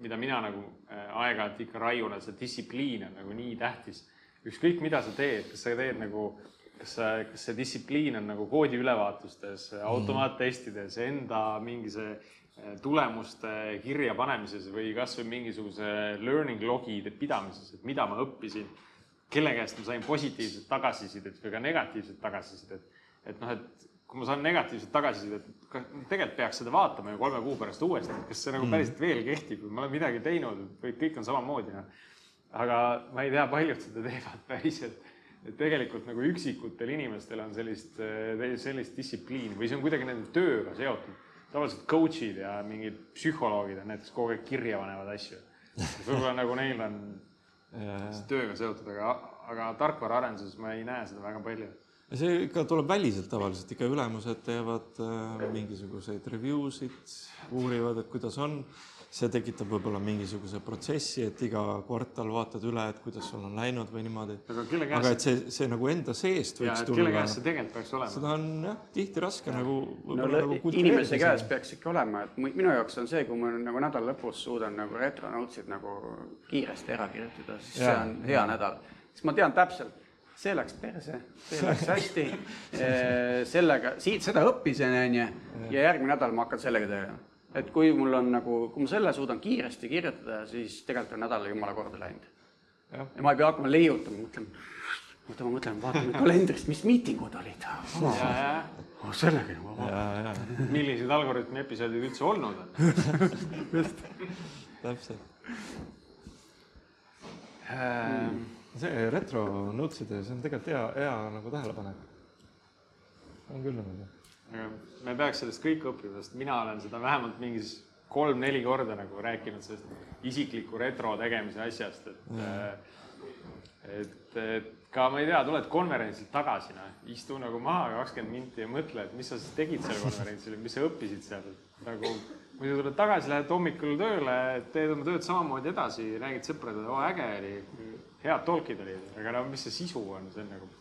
mida mina nagu äh, aeg-ajalt ikka raiun, et see distsipliin on nagu nii tähtis. ükskõik, mida sa teed, kas sa teed nagu, kas sa, kas see distsipliin on nagu koodi ülevaatustes, automaattestides, enda mingi see äh, tulemuste kirja panemises või kasvõi mingisuguse learning log'ide pidamises, et mida ma õppisin kelle käest ma sain positiivset tagasisidet või ka negatiivset tagasisidet. et noh, et kui ma saan negatiivset tagasisidet, tegelikult peaks seda vaatama ju kolme kuu pärast uuesti, et kas see nagu päriselt veel kehtib või ma olen midagi teinud või kõik on samamoodi, noh. aga ma ei tea, paljud seda teevad päriselt. et tegelikult nagu üksikutel inimestel on sellist, sellist distsipliini või see on kuidagi nende tööga seotud. Tavaliselt coach'id ja mingid psühholoogid on näiteks kogu aeg kirja panevad asju. võib-olla nagu neil on tööga seotud, aga, aga tarkvaraarenduses ma ei näe seda väga palju. see ikka tuleb väliselt tavaliselt, ikka ülemused teevad äh, mingisuguseid review sid, uurivad, et kuidas on. See tekitab võib-olla mingisuguse protsessi, et iga kvartal vaatad üle, et kuidas sul on läinud või niimoodi. aga kelle aga et see, see nagu enda seest ja võiks kelle tulla. käest see tegelikult peaks olema? seda on jah, tihti raske nagu no võib-olla nagu inimese käes peaks ikka olema, et minu jaoks on see, kui ma nagu nädala lõpus suudan nagu retronotes'id nagu kiiresti ära kirjutada, siis see Jaa. on hea nädal. siis ma tean täpselt, see läks perse, see läks hästi, sellega, siit seda õppisin, onju, ja järgmine nädal ma hakkan sellega tegelema. Et kui mul on nagu, kui ma selle suudan kiiresti kirjutada, siis tegelikult on nädal jumala korda läinud. Ja ma ei pea hakkama leiutama, mõtlen, oota, ma mõtlen, vaatan kalendrist, mis miitingud olid. ja, ja oh, sellega juba ja, ja millised algoritmi episoodid üldse olnud on? täpselt. Ehm, see retro notes'ide, see on tegelikult hea, hea nagu tähelepanek. on küll niimoodi. Me peaks sellest kõik õppima, sest mina olen seda vähemalt mingis kolm-neli korda nagu rääkinud sellest isikliku retro tegemise asjast, et et, et ka ma ei tea, tuled konverentsilt tagasi, noh, istu nagu maha kakskümmend minti ja mõtle, et mis sa siis tegid seal konverentsil mis sa õppisid seal, nagu muidu tuled tagasi, lähed hommikul tööle, teed oma tööd samamoodi edasi, räägid sõpradele, oo äge oli, head talk'id olid, aga no mis see sisu on, see on nagu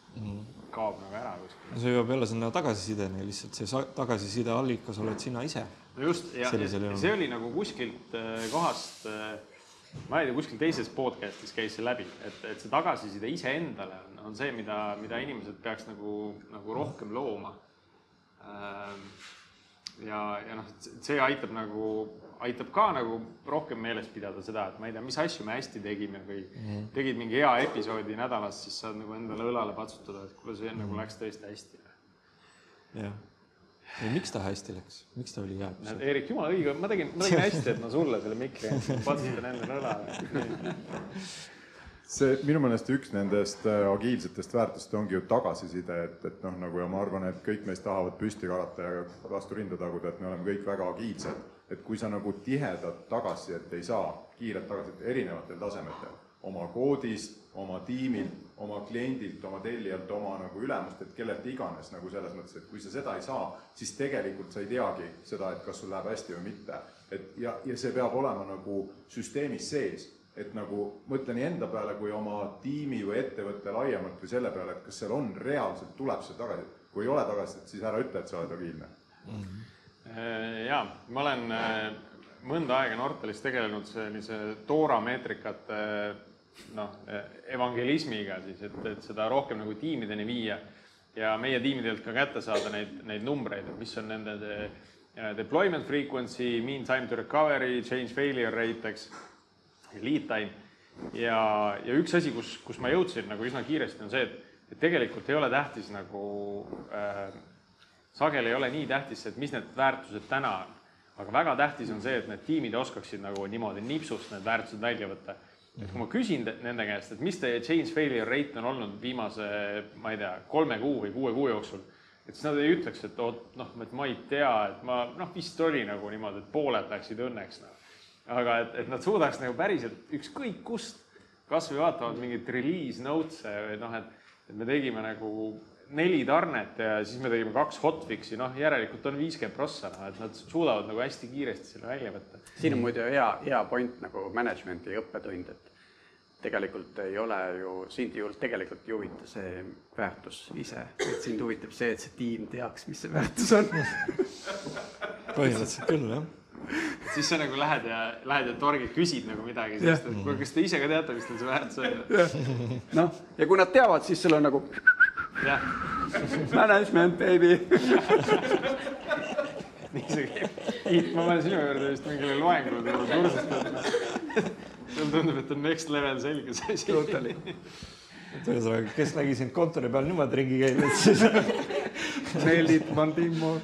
kaob nagu ära kuskil. see jõuab jälle sinna tagasisideni, lihtsalt see tagasiside allikas oled sina ise. no just, ja, ja see oli nagu kuskilt äh, kohast äh, ma ei tea, kuskil teises podcast'is käis see läbi, et, et see tagasiside iseendale on, on see, mida, mida inimesed peaks nagu, nagu rohkem looma. ja, ja noh, see aitab nagu, aitab ka nagu rohkem meeles pidada seda, et ma ei tea, mis asju me hästi tegime või tegid mingi hea episoodi nädalas, siis saad nagu endale õlale patsutada, et kuule, see nagu läks tõesti hästi. jah. ja miks ta hästi läks, miks ta oli hea? Eerik, jumala õige, ma tegin, ma tegin hästi, et ma sulle selle mikri patsutan endale õlale. see minu meelest üks nendest äh, agiilsetest väärtustest ongi ju tagasiside, et, et noh, nagu ja ma arvan, et kõik meist tahavad püsti karata ja vastu rinda taguda, et me oleme kõik väga agiilsed. Et kui sa nagu tihedat tagasisidet ei saa, kiiret tagasisidet erinevatel tasemetel, oma koodist, oma tiimilt, oma kliendilt, oma tellijalt, oma nagu ülemustelt, kellelt iganes nagu selles mõttes, et kui sa seda ei saa, siis tegelikult sa ei teagi seda, et kas sul läheb hästi või mitte. et ja, ja see peab olema nagu süsteemis sees et nagu mõtle nii enda peale kui oma tiimi või ettevõtte laiemalt või selle peale, et kas seal on reaalselt, tuleb see tagasi. kui ei ole tagasisidet, siis ära ütle, et sa oled agiilne. Ja ma olen äh, mõnda aega Nortalis tegelenud sellise Toora meetrikate noh, evangelismiga siis, et, et seda rohkem nagu tiimideni viia ja meie tiimidelt ka kätte saada neid, neid numbreid, et mis on nende de, deployment frequency, mean time to recovery, change failure rate, eks, lead time. ja, ja üks asi, kus, kus ma jõudsin nagu üsna kiiresti, on see, et, et tegelikult ei ole tähtis nagu äh, sageli ei ole nii tähtis et mis need väärtused täna on. aga väga tähtis on see, et need tiimid oskaksid nagu niimoodi nipsust need väärtused välja võtta. et kui ma küsin nende käest, et mis teie change failure rate on olnud viimase, ma ei tea, kolme kuu või kuue kuu jooksul, et siis nad ei ütleks, et oot, noh, et ma ei tea, et ma noh, vist oli nagu niimoodi, et pooled läksid õnneks noh. aga et, et nad suudaks nagu päriselt ükskõik kust, kasvõi vaatavad mingeid release notes'e või noh, et, et me tegime nagu neli tarnet ja siis me tegime kaks hotfix'i, noh, järelikult on viiskümmend prossa, noh, et nad suudavad nagu hästi kiiresti selle välja võtta. siin on muide hea, hea point nagu management'i õppetund, et tegelikult ei ole ju, sind ju tegelikult ei huvita see väärtus ise, et sind huvitab see, et see tiim teaks, mis see väärtus on. põhimõtteliselt küll, jah. siis sa nagu lähed ja, lähed ja torgid, küsid nagu midagi, sest et kuule, kas te ise ka teate, mis teil see väärtus on? noh, ja kui nad teavad, siis sul on nagu jah, management baby. nii see käib. Tiit, ma lähen sinu juurde vist mingile loengule nagu kursust võtma. mulle tundub, et on next level selge see asi. Totally. et ühesõnaga, kes nägi sind kontori peal niimoodi ringi käimas, siis Nailed it, one team more.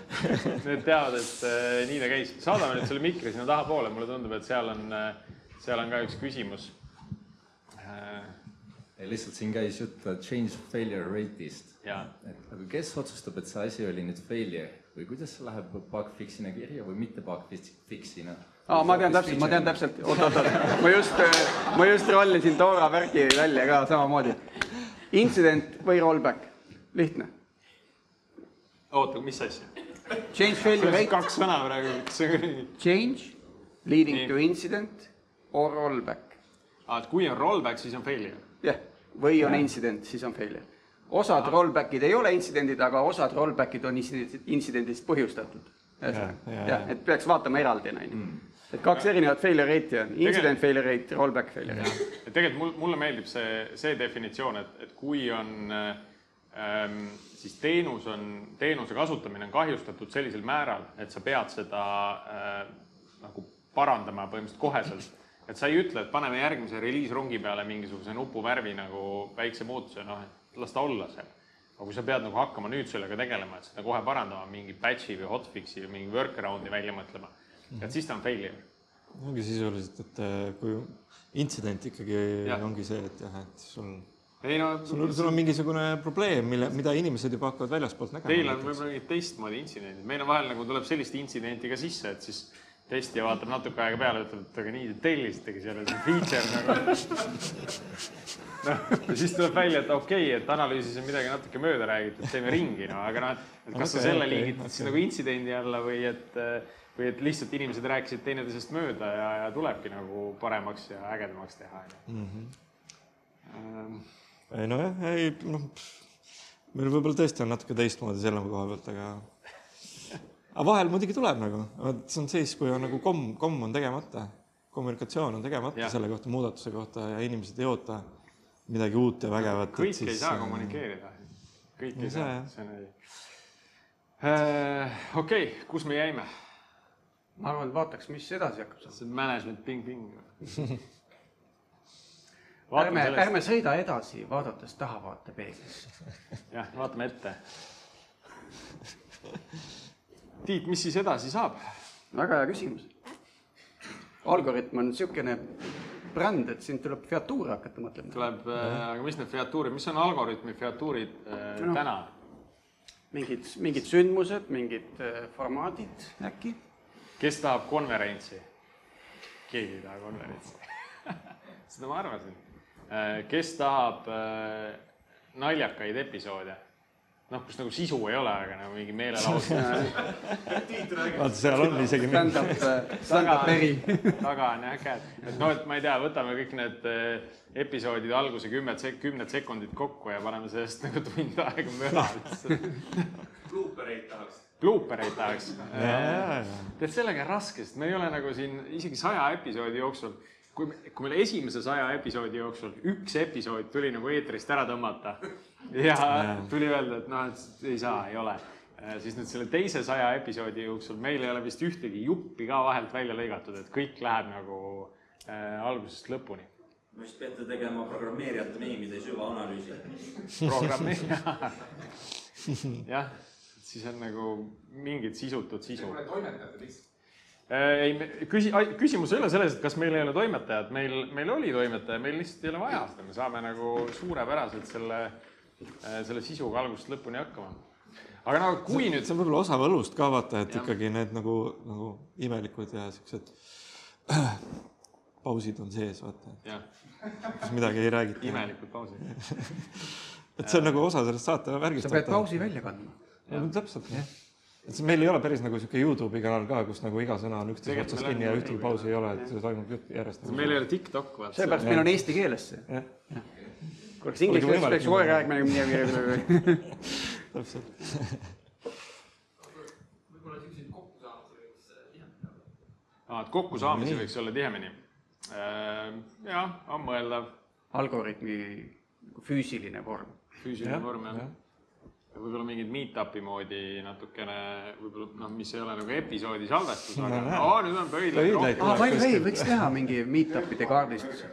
Need teavad, et äh, nii ta käis. saadame nüüd selle mikri sinna tahapoole, mulle tundub, et seal on äh,, seal on ka üks küsimus lihtsalt siin käis jutt change failure rate'ist. Et aga kes otsustab, et see asi oli nüüd failure või kuidas see läheb bug fix'ina kirja või mitte bug fix- fix'ina? aa, ma tean täpselt, ma tean täpselt, oot, oot, oot, ma just, ma just rollisin Dora värgi välja ka samamoodi. intsident või rollback, lihtne. oota, mis asja? Change failure rate, kaks sõna praegu, change leading Nii. to incident or rollback. aa, et kui on rollback, siis on failure. Jah, või on incident, siis on failure. osad rollback'id ei ole intsidendid, aga osad rollback'id on intsidendist- põhjustatud. ja, ja. jah, et peaks vaatama eraldi, onju. et kaks erinevat failure rate'i on, incident failure rate, rollback failure rate. et tegelikult mul, mulle meeldib see, see definitsioon, et, et kui on ähm, siis teenus on, teenuse kasutamine on kahjustatud sellisel määral, et sa pead seda äh, nagu parandama põhimõtteliselt koheselt. Et sa ei ütle, et paneme järgmise reliisrongi peale mingisuguse nupuvärvi nagu väikse muutuse, noh, et las ta olla seal. aga kui sa pead nagu hakkama nüüd sellega tegelema, et seda kohe parandama, mingi patch'i või hotfix'i või mingi workaround'i välja mõtlema, et siis ta on failure. ongi sisuliselt, et äh, kui intsident ikkagi ja. ongi see, et jah, et sul ei no sul on, sul on mingisugune probleem, mille, mida inimesed juba hakkavad väljaspoolt nägema. Teil on võib-olla mingid teistmoodi intsidendid, meil on vahel nagu tuleb sellist intsidenti ka sisse, et siis testija vaatab natuke aega peale, ütleb, et aga nii te tellisitegi selle see feature nagu. noh, ja siis tuleb välja, et okei okay,, et analüüsis on midagi natuke mööda räägitud, teeme ringi, no aga noh, et kas sa selle liigitad siis nagu intsidendi alla või et või et lihtsalt inimesed rääkisid teineteisest mööda ja, ja tulebki nagu paremaks ja ägedamaks teha, onju. Ähm, ei nojah, ei noh, meil võib-olla tõesti on natuke teistmoodi selle koha pealt, aga aga vahel muidugi tuleb nagu, vot see on siis, kui on nagu komm, komm on tegemata, kommunikatsioon on tegemata ja. selle kohta, muudatuse kohta ja inimesed ei oota midagi uut ja vägevat. kõik ei saa kommunikeerida, kõik ei ei saa, see on õige. okei okay,, kus me jäime? ma arvan, et vaataks, mis edasi hakkab saama. see on management ping-ping. ärme, ärme sõida edasi, vaadates tahavaatepeeglisse. jah, vaatame ette. Tiit, mis siis edasi saab? väga hea küsimus. Algoritm on niisugune bränd, et siin tuleb featuure hakata mõtlema. tuleb, aga mis need featuurid, mis on algoritmi featuurid äh, No. täna? mingid, mingid sündmused, mingid äh, formaadid äkki. kes tahab konverentsi? keegi ei taha konverentsi. seda ma arvasin. kes tahab äh, naljakaid episoode? noh, kus nagu sisu ei ole, aga nagu mingi meelelahutus. vaata, seal on isegi mingi stand-up, stand-up eri. taga on jah käed, et noh, et ma ei tea, võtame kõik need äh, episoodide alguse kümned sek-, kümned sekundid kokku ja paneme sellest nagu tund aega möla lihtsalt. Bloopereid tahaks. Bloopereid tahaks. tead, sellega on raske, sest me ei ole nagu siin isegi saja episoodi jooksul, kui, kui meil esimese saja episoodi jooksul üks episood tuli nagu eetrist ära tõmmata ja tuli öelda, et noh, et ei saa, ei ole, siis nüüd selle teise saja episoodi jooksul meil ei ole vist ühtegi juppi ka vahelt välja lõigatud, et kõik läheb nagu äh, algusest lõpuni. siis peate tegema programmeerijate meemide süvaanalüüsi. programmi, jah, siis on nagu mingid sisutud sisu. ei, küsi-, küsimus ei ole selles, et kas meil ei ole toimetajat, meil, meil oli toimetaja, meil lihtsalt ei ole vaja seda, me saame nagu suurepäraselt selle, selle sisuga algusest lõpuni hakkama. aga no kui nüüd see on võib-olla osa võlust ka vaata, et ikkagi need nagu, nagu imelikud ja siuksed pausid on sees, vaata, kus midagi ei räägita. imelikud pausid. et see on nagu osa sellest saate värgist. sa pead pausi välja kandma. täpselt see meil ei ole päris nagu sihuke Youtube'i kanal ka, kus nagu iga sõna on üksteise otsas kinni ja nagu- ühtegi pausi ei ole, et see toimub jutt järjest. meil ei ole TikTok, vaata. sellepärast meil on eesti keeles see. oleks inglise keeles, peaks kogu aeg rääkima nagu midagi. täpselt. võib-olla selliseid kokkusaamisi võiks äh, tihemini olla. aa, et kokkusaamisi võiks olla tihemini. jah, on mõeldav, algoritmi füüsiline vorm. füüsiline vorm jah. Võib-olla mingid meet-up'i moodi natukene, võib-olla noh, mis ei ole nagu episoodi salvestus, aga No no, nüüd on pöidlaid rohkem. aa, by the way, võiks teha mingi meet-up'ide kaardistus.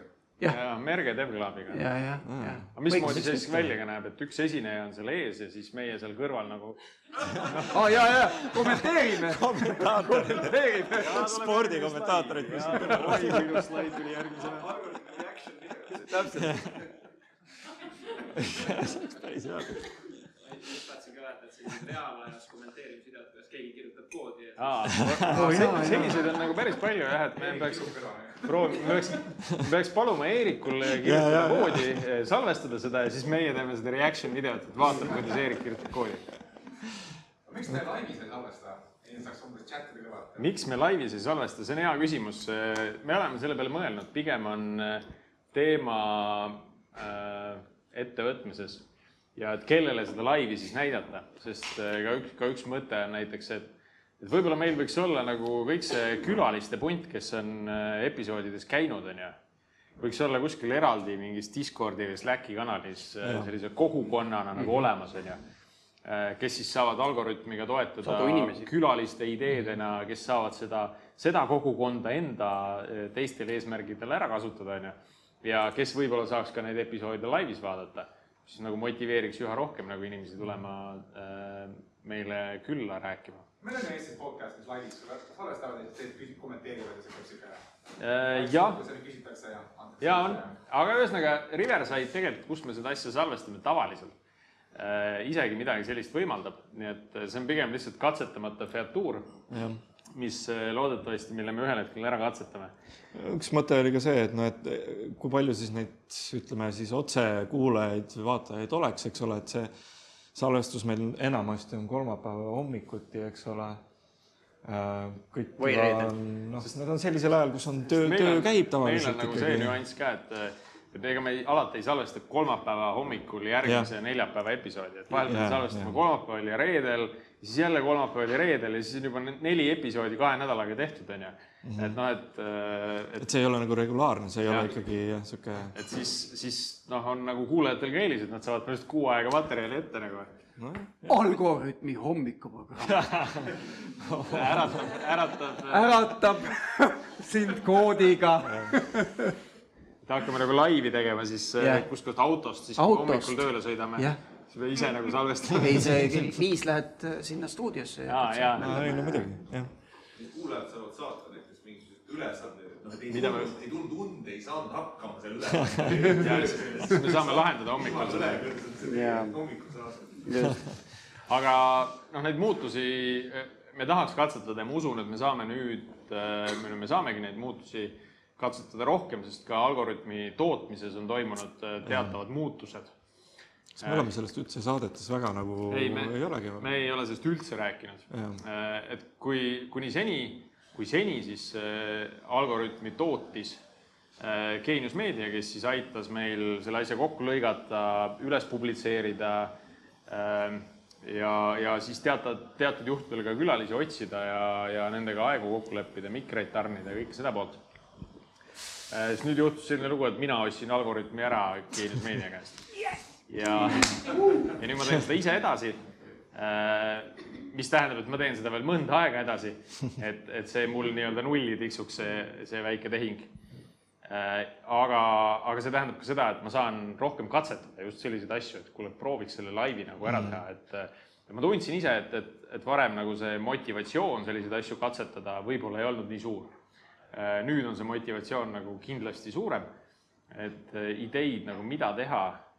jah, ja Merge Devclubiga. ja, ja, ja. aga mismoodi see siis välja ka näeb, et üks esineja on seal ees ja siis meie seal kõrval nagu aa, ja, ja, kommenteerime. kommentaatorid, spordikommentaatorid, oi kui ilus slaid tuli järgmisena. päris hea. Tahtsin ka öelda, et reaalajas kuidas keegi kirjutab koodi ja aa, selliseid on nagu päris palju jah, et me peaks proovima, me peaks, me peaks paluma Eerikul kirjutada koodi, salvestada seda ja siis meie teeme seda reaction videot, et vaatame, kuidas Eerik kirjutab koodi. miks te laivis ei salvesta? ei saaks umbes chat'ide kõrvalt. miks me laivis ei salvesta, see on hea küsimus. me oleme selle peale mõelnud, pigem on äh, teema äh, ettevõtmises ja et kellele seda laivi siis näidata, sest äh, ka üks, ka üks mõte on näiteks, et et võib-olla meil võiks olla nagu kõik see külaliste punt, kes on äh, episoodides käinud, onju võiks olla kuskil eraldi mingis Discordi või Slacki kanalis äh, sellise kogukonnana nagu olemas, onju. kes siis saavad Sadu inimesi. külaliste ideedena, kes saavad seda, seda kogukonda enda teistel eesmärgidel ära kasutada, onju. ja kes võib-olla saaks ka neid episoode laivis vaadata, siis nagu motiveeriks üha rohkem nagu inimesi tulema äh, meile külla rääkima meil on Eestis podcast, mis laivis salvestavad ja siis teised kommenteerivad ja see käib siuke. Äh, jah, küsitakse ja antakse. ja on, aga ühesõnaga Riverside tegelikult, kus me seda asja salvestame tavaliselt, isegi midagi sellist võimaldab, nii et see on pigem lihtsalt katsetamata featuur, jah. Mis äh, loodetavasti, mille me ühel hetkel ära katsetame. üks mõte oli ka see, et noh, et kui palju siis neid, ütleme siis otsekuulajaid vaatajaid oleks, eks ole, et see salvestus meil enamasti on kolmapäeva hommikuti, eks ole. kõik Või reedel. on, noh, need on sellisel ajal, kus on töö, Meil töö käib meil tavaliselt on nagu see nüanss ka, et, et ega me ei- alati ei salvesta kolmapäeva hommikul järgmise ja. neljapäeva episoodi, et vahel me salvestame kolmapäeval ja reedel, siis jälle kolmapäeval ja reedel ja siis on juba neli episoodi kahe nädalaga tehtud, onju. et noh, et, et et see ei ole nagu regulaarne, see ei Jah. ole ikkagi jah, sihuke et siis, siis noh, on nagu kuulajatel ka eelis, et nad saavad põhimõtteliselt kuu aega materjali ette nagu. noh, Algorütmi hommikuprogramm äratab, äratab, äratab sind koodiga. et hakkame nagu laivi tegema siis yeah. kuskilt autost, siis Autost. hommikul tööle sõidame Jah. Siis me ise nagu salvestame. ei, see kell viis lähed äh, sinna stuudiosse ja, ja, ei no muidugi, jah. kuulajad saavad saata näiteks mingisuguseid ülesandeid, et noh, et ei tulnud me-, ei tulnud und, ei saanud hakkama selle ülesandega. ja siis me saame lahendada hommikul seda. Hommikul saata. aga noh, neid muutusi me tahaks katsetada ja ma usun, et me saame nüüd, me saamegi neid muutusi katsetada rohkem, sest ka algoritmi tootmises on toimunud äh, teatavad muutused. Kas me oleme sellest üldse saadetes väga nagu ei, ei olegi me ei ole sellest üldse rääkinud. et kui, kuni seni, kui seni siis äh, algoritmi tootis äh, Geenius Meedia, kes siis aitas meil selle asja kokku lõigata, üles publitseerida äh, ja, ja siis teatud, teatud juhtudel ka külalisi otsida ja, ja nendega aegu kokku leppida, mikreid tarnida ja kõike seda poolt. siis nüüd juhtus selline lugu, et mina ostsin algoritmi ära Geenius Meedia käest. ja, ja nüüd ma teen seda ise edasi. mis tähendab, et ma teen seda veel mõnda aega edasi, et, et see mul nii-öelda nulli tiksuks, see, see väike tehing. aga, aga see tähendab ka seda, et ma saan rohkem katsetada just selliseid asju, et kuule, prooviks selle laivi nagu ära teha, et et ma tundsin ise, et, et, et varem nagu see motivatsioon selliseid asju katsetada võib-olla ei olnud nii suur. nüüd on see motivatsioon nagu kindlasti suurem, et ideid nagu mida teha eh,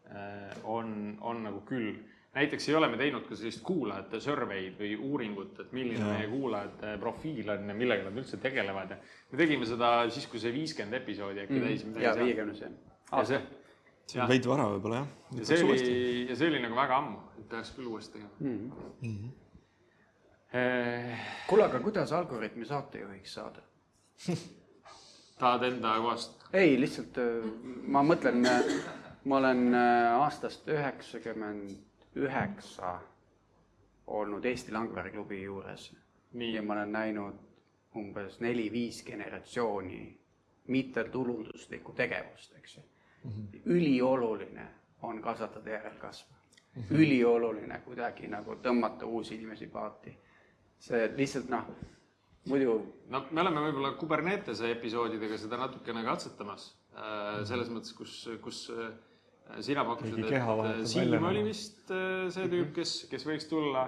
on, on nagu küll. näiteks ei ole me teinud ka sellist kuulajate survey'd või uuringut, et milline Jaa. meie kuulajate profiil on ja millega nad üldse tegelevad ja me tegime seda siis, kui see viiskümmend episoodi äkki täis Mm. ja viiekümnes jah. ja see, see on veidi vara võib-olla jah. ja see oli, ja see oli nagu väga ammu, et peaks küll uuesti tegema Mhm. eh,. kuule, aga kuidas Algorütmi saatejuhiks saada? tahad enda kohast? ei, lihtsalt äh, ma mõtlen, ma olen äh, aastast üheksakümmend üheksa olnud Eesti Langveri klubi juures ja, ma olen näinud umbes neli-viis generatsiooni mittetulunduslikku tegevust, eks ju. ülioluline on kasvatada järelkasvu. ülioluline kuidagi nagu tõmmata uusi inimesi paati. see lihtsalt noh, muidu no me oleme võib-olla Kubernetese episoodidega seda natukene katsetamas. selles mõttes, kus, kus äh, sina pakkusid, et äh, Siim oli nagu. vist äh, see tüüp, kes, kes võiks tulla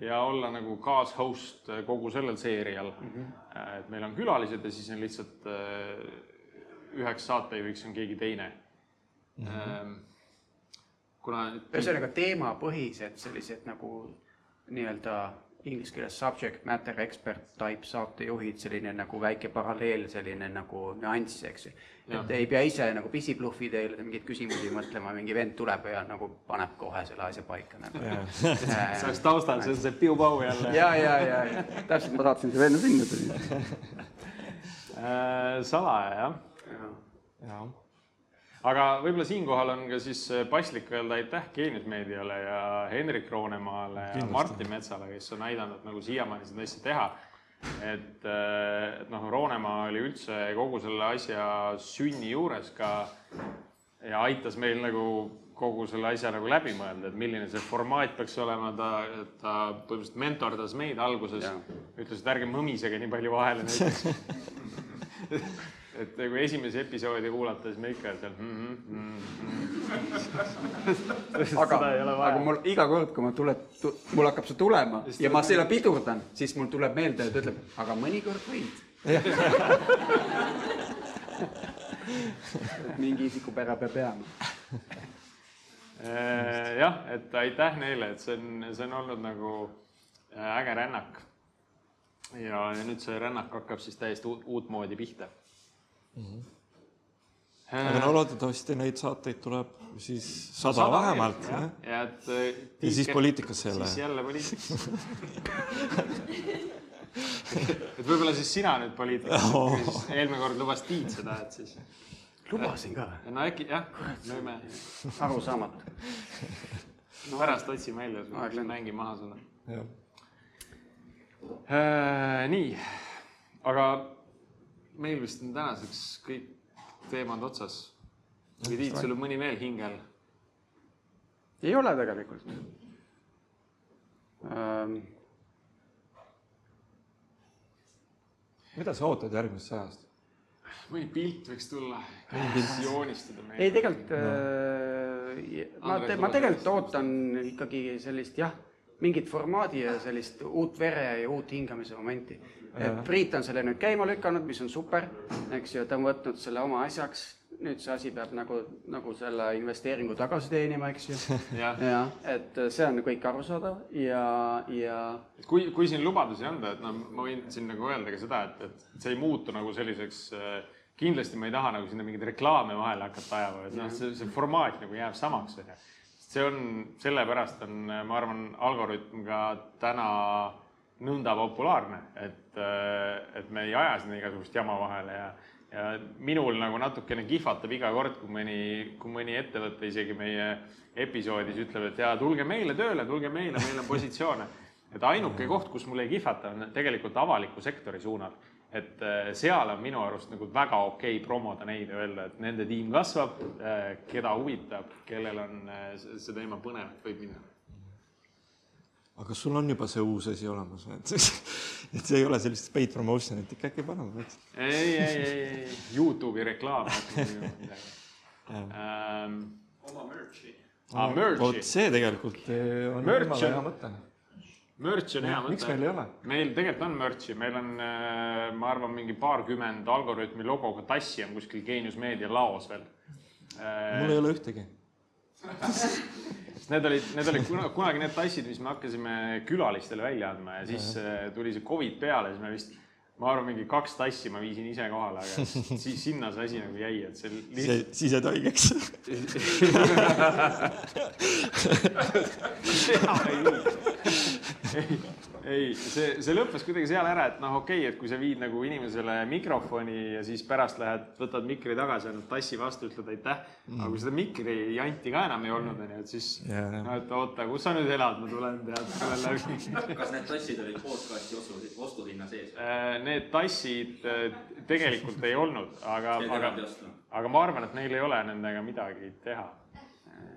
ja olla nagu kaas-host äh, kogu sellel seerial mm. -hmm. et meil on külalised ja siis on lihtsalt üheks saatejuhiks on keegi teine mm. -hmm. kuna ühesõnaga teemapõhised sellised nagu nii-öelda inglise keeles subject matter expert type saatejuhid, selline nagu väike paralleel, selline nagu nüanss, eks ju. et ei pea ise nagu pisibluffi teile mingeid küsimusi mõtlema, mingi vend tuleb ja nagu paneb kohe selle asja paika nagu. see oleks taustal, see on see piu-pau jälle. ja, ja, ja, ja täpselt ma tahtsin selle enne sinna tulla. Äh, salaja jah jah, aga võib-olla siinkohal on ka siis paslik öelda aitäh Geenius Meediale ja Hendrik Roonemaale ja. Martin Metsale, kes on aidanud nagu siiamaani seda asja teha. et, et noh, Roonemaa oli üldse kogu selle asja sünni juures ka ja aitas meil nagu kogu selle asja nagu läbi mõelda, et milline see formaat peaks olema, ta, ta põhimõtteliselt mentordas meid alguses, ütles, et ärge mõmisege nii palju vahele näiteks et kui esimese episoodi kuulata, siis me ikka seal mm. -hmm, aga, aga mul iga kord, kui ma tule, mul hakkab see tulema ja ma selle pidurdan, siis mul tuleb meelde, et ütleb, aga mõnikord võid. mingi isikupära peab jääma. Äh, jah, et aitäh neile, et see on, see on olnud nagu äh, äge rännak. ja, ja nüüd see rännak hakkab siis täiesti uut, uutmoodi pihta. Aga no loodetavasti neid saateid tuleb siis sada vähemalt, jah. ja et. äh, Ja siis poliitikasse jälle. siis jälle poliitikasse. et võib-olla siis sina nüüd poliitikasse, eelmine kord lubas Tiit seda, et siis. lubasin ka. no äkki jah, võime, arusaamatu. no pärast otsime välja, Aeg lendab. mängin maha sulle. jah. Äh, nii, aga meil vist on tänaseks kõik teemad otsas. või Tiit, sul on mõni veel hingel? ei ole tegelikult ähm,. mida sa ootad järgmisest sajast? mõni pilt võiks tulla, joonistada ei, meile. tegelikult äh, ma, ma tegelikult ootan ikkagi sellist jah, mingit formaadi ja sellist uut vere ja uut hingamise momenti. et Priit on selle nüüd käima lükanud, mis on super, eks ju, ta on võtnud selle oma asjaks. nüüd see asi peab nagu, nagu selle investeeringu tagasi teenima, eks ju. jah, jah, et see on kõik arusaadav ja, ja kui, kui siin lubadusi anda, et noh, ma võin siin nagu öelda ka seda, et, et see ei muutu nagu selliseks äh, kindlasti ma ei taha nagu sinna mingeid reklaame vahele hakata ajama, et noh, see, see formaat nagu jääb samaks, onju. See on, sellepärast on, ma arvan, Algorütm ka täna nõnda populaarne, et, et me ei aja sinna igasugust jama vahele ja, ja minul nagu natukene kihvatab iga kord, kui mõni, kui mõni ettevõte isegi meie episoodis ütleb, et jaa, tulge meile tööle, tulge meile, meil on positsioone. et ainuke koht, kus mul ei kihvata, on tegelikult avaliku sektori suunal et äh, seal on minu arust nagu väga okei promoda neid ja öelda, et nende tiim kasvab, keda huvitab, kellel on äh, see teema põnev, võib minna. aga kas sul on juba see uus asi olemas, et, et see ei ole sellist paid promotion'it ikka äkki panema peaks? ei, ei, ei, ei, Youtube'i reklaam. Ähm, oma merch'i. aa, vot merch'i, see tegelikult on jumala hea mõte. Merch on hea miks mõte meil. ei ole? meil tegelikult on merch'i, meil on, ma arvan, mingi paarkümmend Algorütmi logoga tassi on kuskil Geenius Meedia laos veel. mul ei ole ühtegi. sest need olid, need olid kuna- kunagi need tassid, mis me hakkasime külalistele välja andma ja siis äh, tuli see Covid peale, siis me vist, ma arvan, mingi kaks tassi ma viisin ise kohale, aga siis sinna see asi nagu jäi, et see lihtsalt. siis jäid haigeks. ei, ei, see, see lõppes kuidagi seal ära, et noh, okei okay,, et kui sa viid nagu inimesele mikrofoni ja siis pärast lähed, võtad mikri tagasi, annad tassi vastu, ütled aitäh mm.. aga kui seda mikri janti ka enam ei olnud, onju, et siis Jaa, jah. no et oota, kus sa nüüd elad, ma tulen tead, tulen läbi. kas need tassid olid podcast'i ostu, ostuhinna sees? Äh, Need tassid äh, tegelikult ei olnud, aga, aga aga ma arvan, et neil ei ole nendega midagi teha.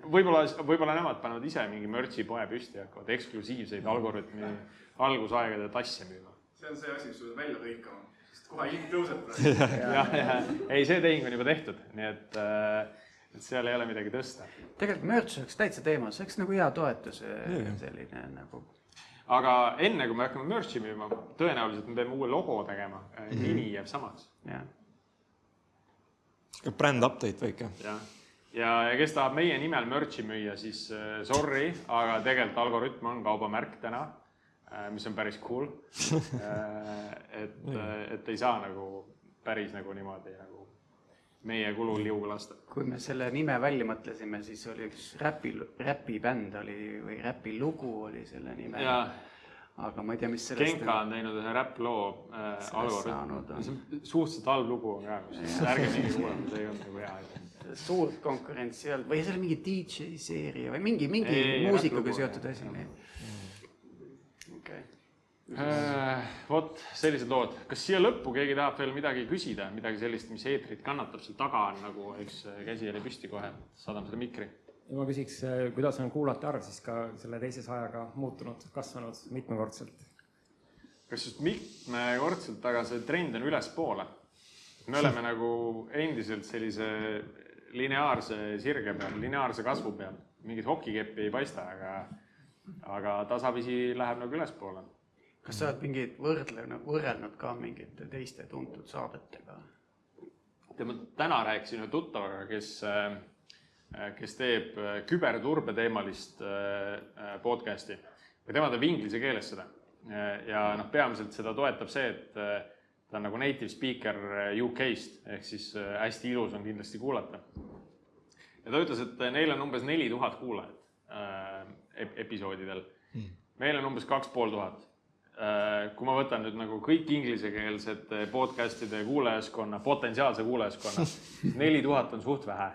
võib-olla, võib-olla nemad panevad ise mingi merch'i poe püsti ja hakkavad eksklusiivseid Algorütmi algusaegade tasse müüma. see on see asi, mis sa pead välja lõikama, sest kohe hind tõuseb praegu. jah, jah, ei, see tehing on juba tehtud, nii et, et seal ei ole midagi tõsta. tegelikult merch oleks täitsa teema, see oleks nagu hea toetus, selline nagu aga enne kui me hakkame merch'i müüma, tõenäoliselt me peame uue logo tegema, nimi jääb samaks. jah. bränd update väike. jah, ja, ja kes tahab meie nimel merch'i müüa, siis äh, sorry, aga tegelikult Algorütm on kaubamärk täna, mis on päris cool. et, et ei saa nagu päris nagu niimoodi nagu meie kulul liuga lasta. kui me selle nime välja mõtlesime, siis oli üks räpi, räpibänd oli või räpilugu oli selle nime. ja aga ma ei tea, mis sellest Genka on teinud ühe räpploo äh, Algorütm see on suhteliselt halb lugu on ka, ärge minge kuulama, see ei olnud nagu hea. Suurt konkurentsi ei olnud või see oli mingi DJ seeria või mingi, mingi Ei, muusikaga seotud asi. okei. Äh, vot sellised lood, kas siia lõppu keegi tahab veel midagi küsida, midagi sellist, mis eetrit kannatab, seal taga on nagu üks käsi oli püsti kohe, saadame selle mikri. ja ma küsiks, kuidas on kuulajate arv siis ka selle teise sajaga muutunud, kasvanud mitmekordselt? kas just mitmekordselt, aga see trend on ülespoole. me oleme nagu endiselt sellise lineaarse sirge peal, lineaarse kasvu peal, mingit hokikeppi ei paista, aga, aga tasapisi läheb nagu ülespoole. kas sa oled mingeid võrdlenud, võrrelnud ka mingite teiste tuntud saadetega? tead, ma täna rääkisin ühe tuttavaga, kes, kes teeb küberturbe teemalist äh, podcast'i või tema teeb inglise keeles seda. ja noh, peamiselt seda toetab see, et äh, ta on nagu native speaker äh, UK-st ehk siis äh, hästi ilus on kindlasti kuulata. ja ta ütles, et neil on umbes neli tuhat kuulajat äh, ep- episoodidel. meil on umbes kaks pool tuhat. kui ma võtan nüüd nagu kõik inglisekeelsete podcast'ide kuulajaskonna, potentsiaalse kuulajaskonna, siis neli tuhat on suht vähe.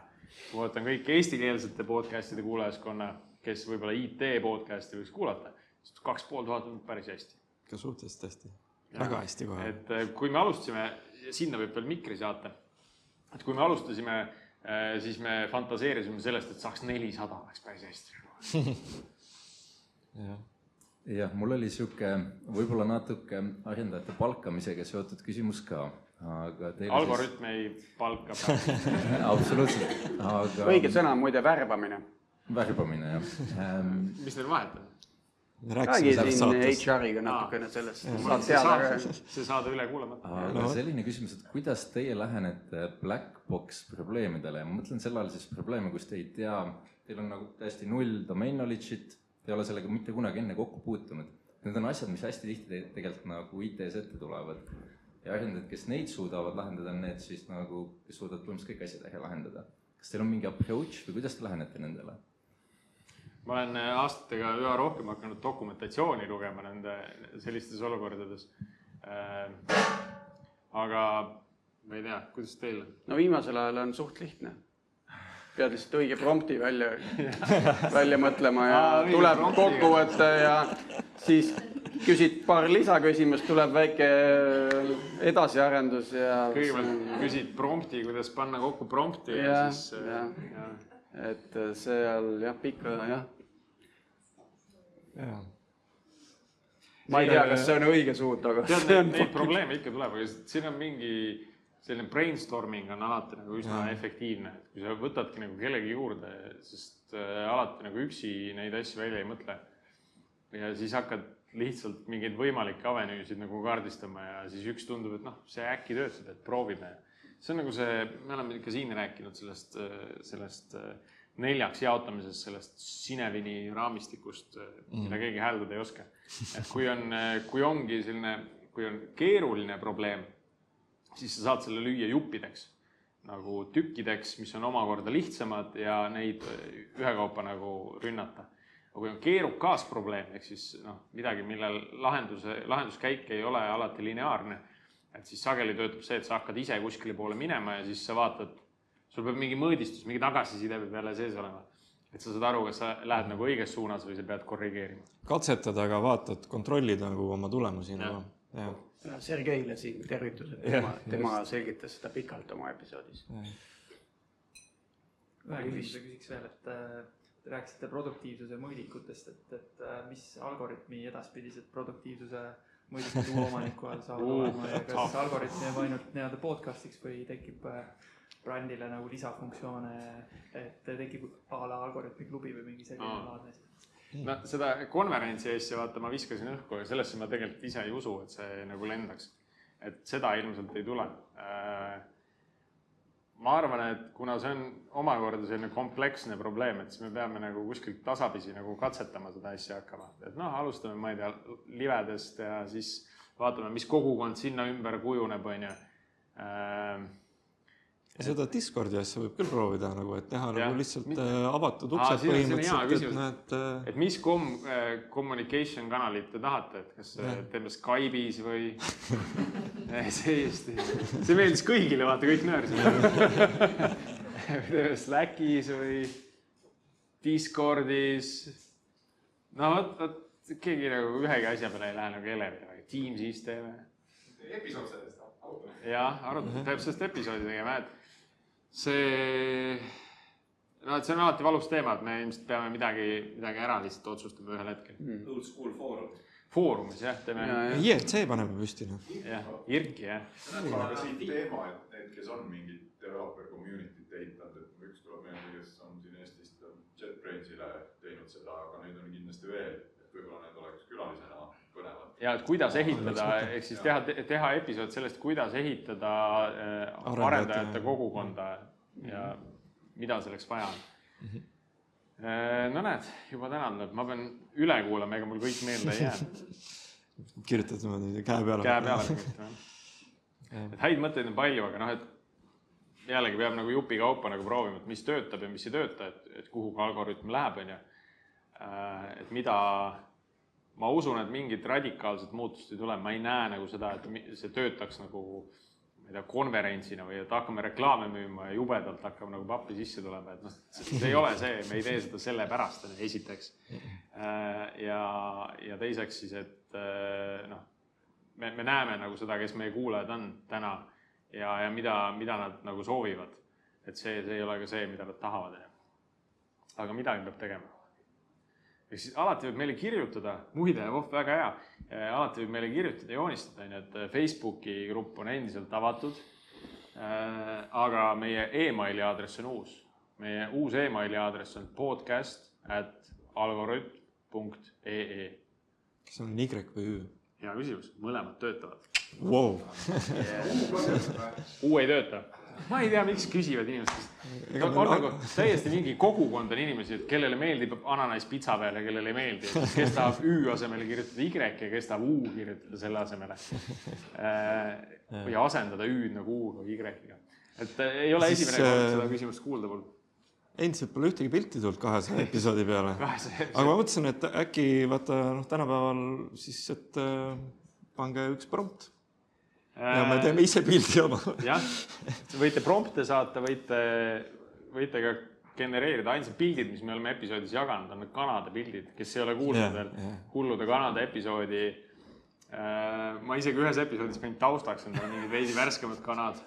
kui ma võtan kõik eestikeelsete podcast'ide kuulajaskonna, kes võib-olla IT podcast'i võiks kuulata, siis kaks pool tuhat on päris hästi. ikka suhteliselt hästi. Väga hästi kohe. et äh, kui me alustasime, sinna võib veel mikri saata. et kui me alustasime, siis me fantaseerisime sellest, et saaks nelisada, oleks päris hästi. jah, jah, mul oli sihuke võib-olla natuke arendajate palkamisega seotud küsimus ka, aga algoritm ei palka absoluutselt, aga. õige sõna on muide värbamine. värbamine jah ähm,. mis neil vahet on? Räägi siin. HR-iga natukene sellest, see saad teada ka. see saade üle kuulamata. aga no. selline küsimus, et kuidas teie lähenete black box probleemidele ja ma mõtlen selle all siis probleeme, kus te ei tea, teil on nagu täiesti null domain knowledge'it, te ei ole sellega mitte kunagi enne kokku puutunud. Need on asjad, mis hästi tihti te- tegelikult nagu IT-s ette tulevad. ja arendajad, kes neid suudavad lahendada, on need siis nagu, kes suudavad põhimõtteliselt kõik asjad ära lahendada. kas teil on mingi approach või kuidas te lähenete nendele? Ma olen äh, aastatega üha rohkem hakanud dokumentatsiooni lugema nende sellistes olukordades. aga ma ei tea, kuidas teil no viimasel ajal on suht lihtne. pead lihtsalt õige prompti välja, välja mõtlema ja Aa, tuleb kokkuvõte ja siis küsid paar lisaküsimust, tuleb väike edasiarendus ja. kõigepealt küsid prompti, kuidas panna kokku prompti ja, ja siis äh, jah. ja. et seal jah, pikka jah, ma ei tea, kas see on õige suund, aga tead, see neid, on neid probleeme ikka tuleb, aga siin on mingi selline brainstorming on alati nagu üsna Jaa. efektiivne, et kui sa võtadki nagu kellegi juurde, sest äh, alati nagu üksi neid asju välja ei mõtle. ja siis hakkad lihtsalt mingeid võimalikke avenüüsid nagu kaardistama ja siis üks tundub, et noh, see äkki töötab, et proovime. see on nagu see, me oleme ikka siin rääkinud sellest, sellest äh, neljaks jaotamisest, sellest Sinevini raamistikust, mida keegi hääldada ei oska. et kui on, kui ongi selline, kui on keeruline probleem, siis sa saad selle lüüa juppideks nagu tükkideks, mis on omakorda lihtsamad ja neid ühekaupa nagu rünnata. aga kui on keerukas probleem ehk siis noh, midagi, millel lahenduse, lahenduskäik ei ole alati lineaarne, et siis sageli töötab see, et sa hakkad ise kuskile poole minema ja siis sa vaatad, sul peab mingi mõõdistus, mingi tagasiside peab jälle sees olema. et sa saad aru, kas sa lähed nagu õiges suunas või sa pead korrigeerima. katsetad, aga vaatad, kontrollid nagu oma tulemusi nagu, jah. Sergeile siin tervitused, tema, tema just. selgitas seda pikalt oma episoodis. ühe küsimuse küsiks veel, et äh, te rääkisite produktiivsuse mõõdikutest, et, et äh, mis algoritmi edaspidised produktiivsuse mõõdikud uue omaniku all saavad olema ja kas algoritm jääb ainult nii-öelda podcast'iks või tekib äh, brändile nagu lisafunktsioone, et tekib a la algoritmi klubi või mingi selline Aa. laadne asi? no seda konverentsi asja vaata ma viskasin õhku, aga sellesse ma tegelikult ise ei usu, et see nagu lendaks. et seda ilmselt ei tule. ma arvan, et kuna see on omakorda selline kompleksne probleem, et siis me peame nagu kuskilt tasapisi nagu katsetama seda asja hakkama, et noh, alustame, ma ei tea, livedest ja siis vaatame, mis kogukond sinna ümber kujuneb, onju. Seda Discordi asja võib küll proovida nagu, et teha Jah. nagu lihtsalt Mit- äh, avatud Aa, uksed siin on selline hea põhimõtteliselt, et näed äh, et mis kom-, communication kanalit te tahate, et kas äh, Jah. teeme Skype'is või? täiesti, see meeldis kõigile, vaata kõik teeme Slackis või Discordis. no vot, vot keegi nagu ühegi asja peale ei lähe nagu elevile, aga Teamsis teeme. episood sellest, arutame. jah, arutame, peab sellest episoodi tegema, et see, no et see on alati valus teema, et me ilmselt peame midagi, midagi ära lihtsalt otsustama ühel hetkel. Old school foorum. Foorumis jah, teeme. IRC paneme püsti noh. jah, IRC jah. aga siit teema, et need, kes on mingit developer community't ehitanud, et üks tuleb meelde, kes on siin Eestist on JetBrainsile teinud seda, aga neid on kindlasti veel, et võib-olla need oleks külalisena põnevad. Ja et kuidas ehitada, ehk siis teha, teha episood sellest, kuidas ehitada äh, Arendajate- arendajate kogukonda ja mida selleks vaja on. no näed, juba tänan, ma pean üle kuulama, ega mul kõik meelde ei jää. kirjutad niimoodi käe peale. käe peale kirjutan, jah. et häid mõtteid on palju, aga noh, et jällegi peab nagu jupikaupa nagu proovima, et mis töötab ja mis ei tööta, et, et kuhu ka algoritm läheb, on ju. et mida, ma usun, et mingit radikaalset muutust ei tule, ma ei näe nagu seda, et see töötaks nagu ma ei tea, konverentsina või et hakkame reklaame müüma ja jubedalt hakkame nagu pappi sisse tulema, et noh, see ei ole see, me ei tee seda sellepärast, esiteks. ja, ja teiseks siis, et äh, noh, me, me näeme nagu seda, kes meie kuulajad on täna ja, ja mida, mida nad nagu soovivad. et see, see ei ole ka see, mida nad tahavad. aga midagi peab tegema. Ehk siis alati võib meile kirjutada, muide, voh, väga hea, alati võib meile kirjutada, joonistada, onju, et Facebooki grupp on endiselt avatud. aga meie emaili aadress on uus. meie uus emaili aadress on podcast at algorütm punkt ee. kas on Y või Ü hea küsimus, mõlemad töötavad. wow. U ei tööta. Ma ei tea, miks küsivad on mul- nagu täiesti mingi kogukond on inimesi, et kellele meeldib ananass pitsa peal ja kellele ei meeldi. kes tahab Ü asemele kirjutada Y ja kes tahab U kirjutada selle asemele. või asendada Ü-d nagu U-ga või Y-ga. et äh, ei ole Siis, esimene kord äh, seda küsimust kuulda mul. endiselt pole ühtegi pilti tulnud kahesaja episoodi peale. aga ma mõtlesin, et äkki vaata noh, tänapäeval siis, et äh, pange üks prompt ja me teeme ise pildi oma. jah, võite prompte saata, võite, võite ka genereerida, ainsad pildid, mis me oleme episoodis jaganud, on need kanade pildid, kes ei ole kuulnud Jah, veel jah. hullude kanade episoodi. ma isegi ühes episoodis panin taustaks endale mingid veidi värskemad kanad.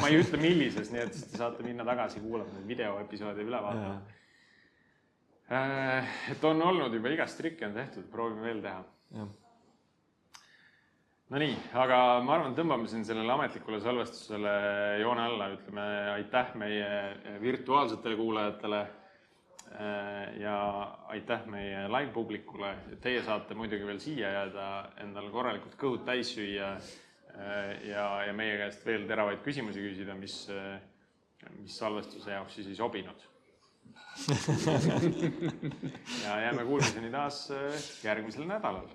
ma ei ütle, millises, nii et siis te saate minna tagasi kuulama neid videoepisoode üle vaatama. et on olnud juba igast trikke on tehtud, proovime veel teha Nonii, aga ma arvan, tõmbame siin sellele ametlikule salvestusele joone alla, ütleme aitäh meie virtuaalsetele kuulajatele. ja aitäh meie live publikule, teie saate muidugi veel siia jääda, endale korralikult kõhud täis süüa. ja, ja meie käest veel teravaid küsimusi küsida, mis, mis salvestuse jaoks siis ei sobinud. ja jääme kuulmiseni taas järgmisel nädalal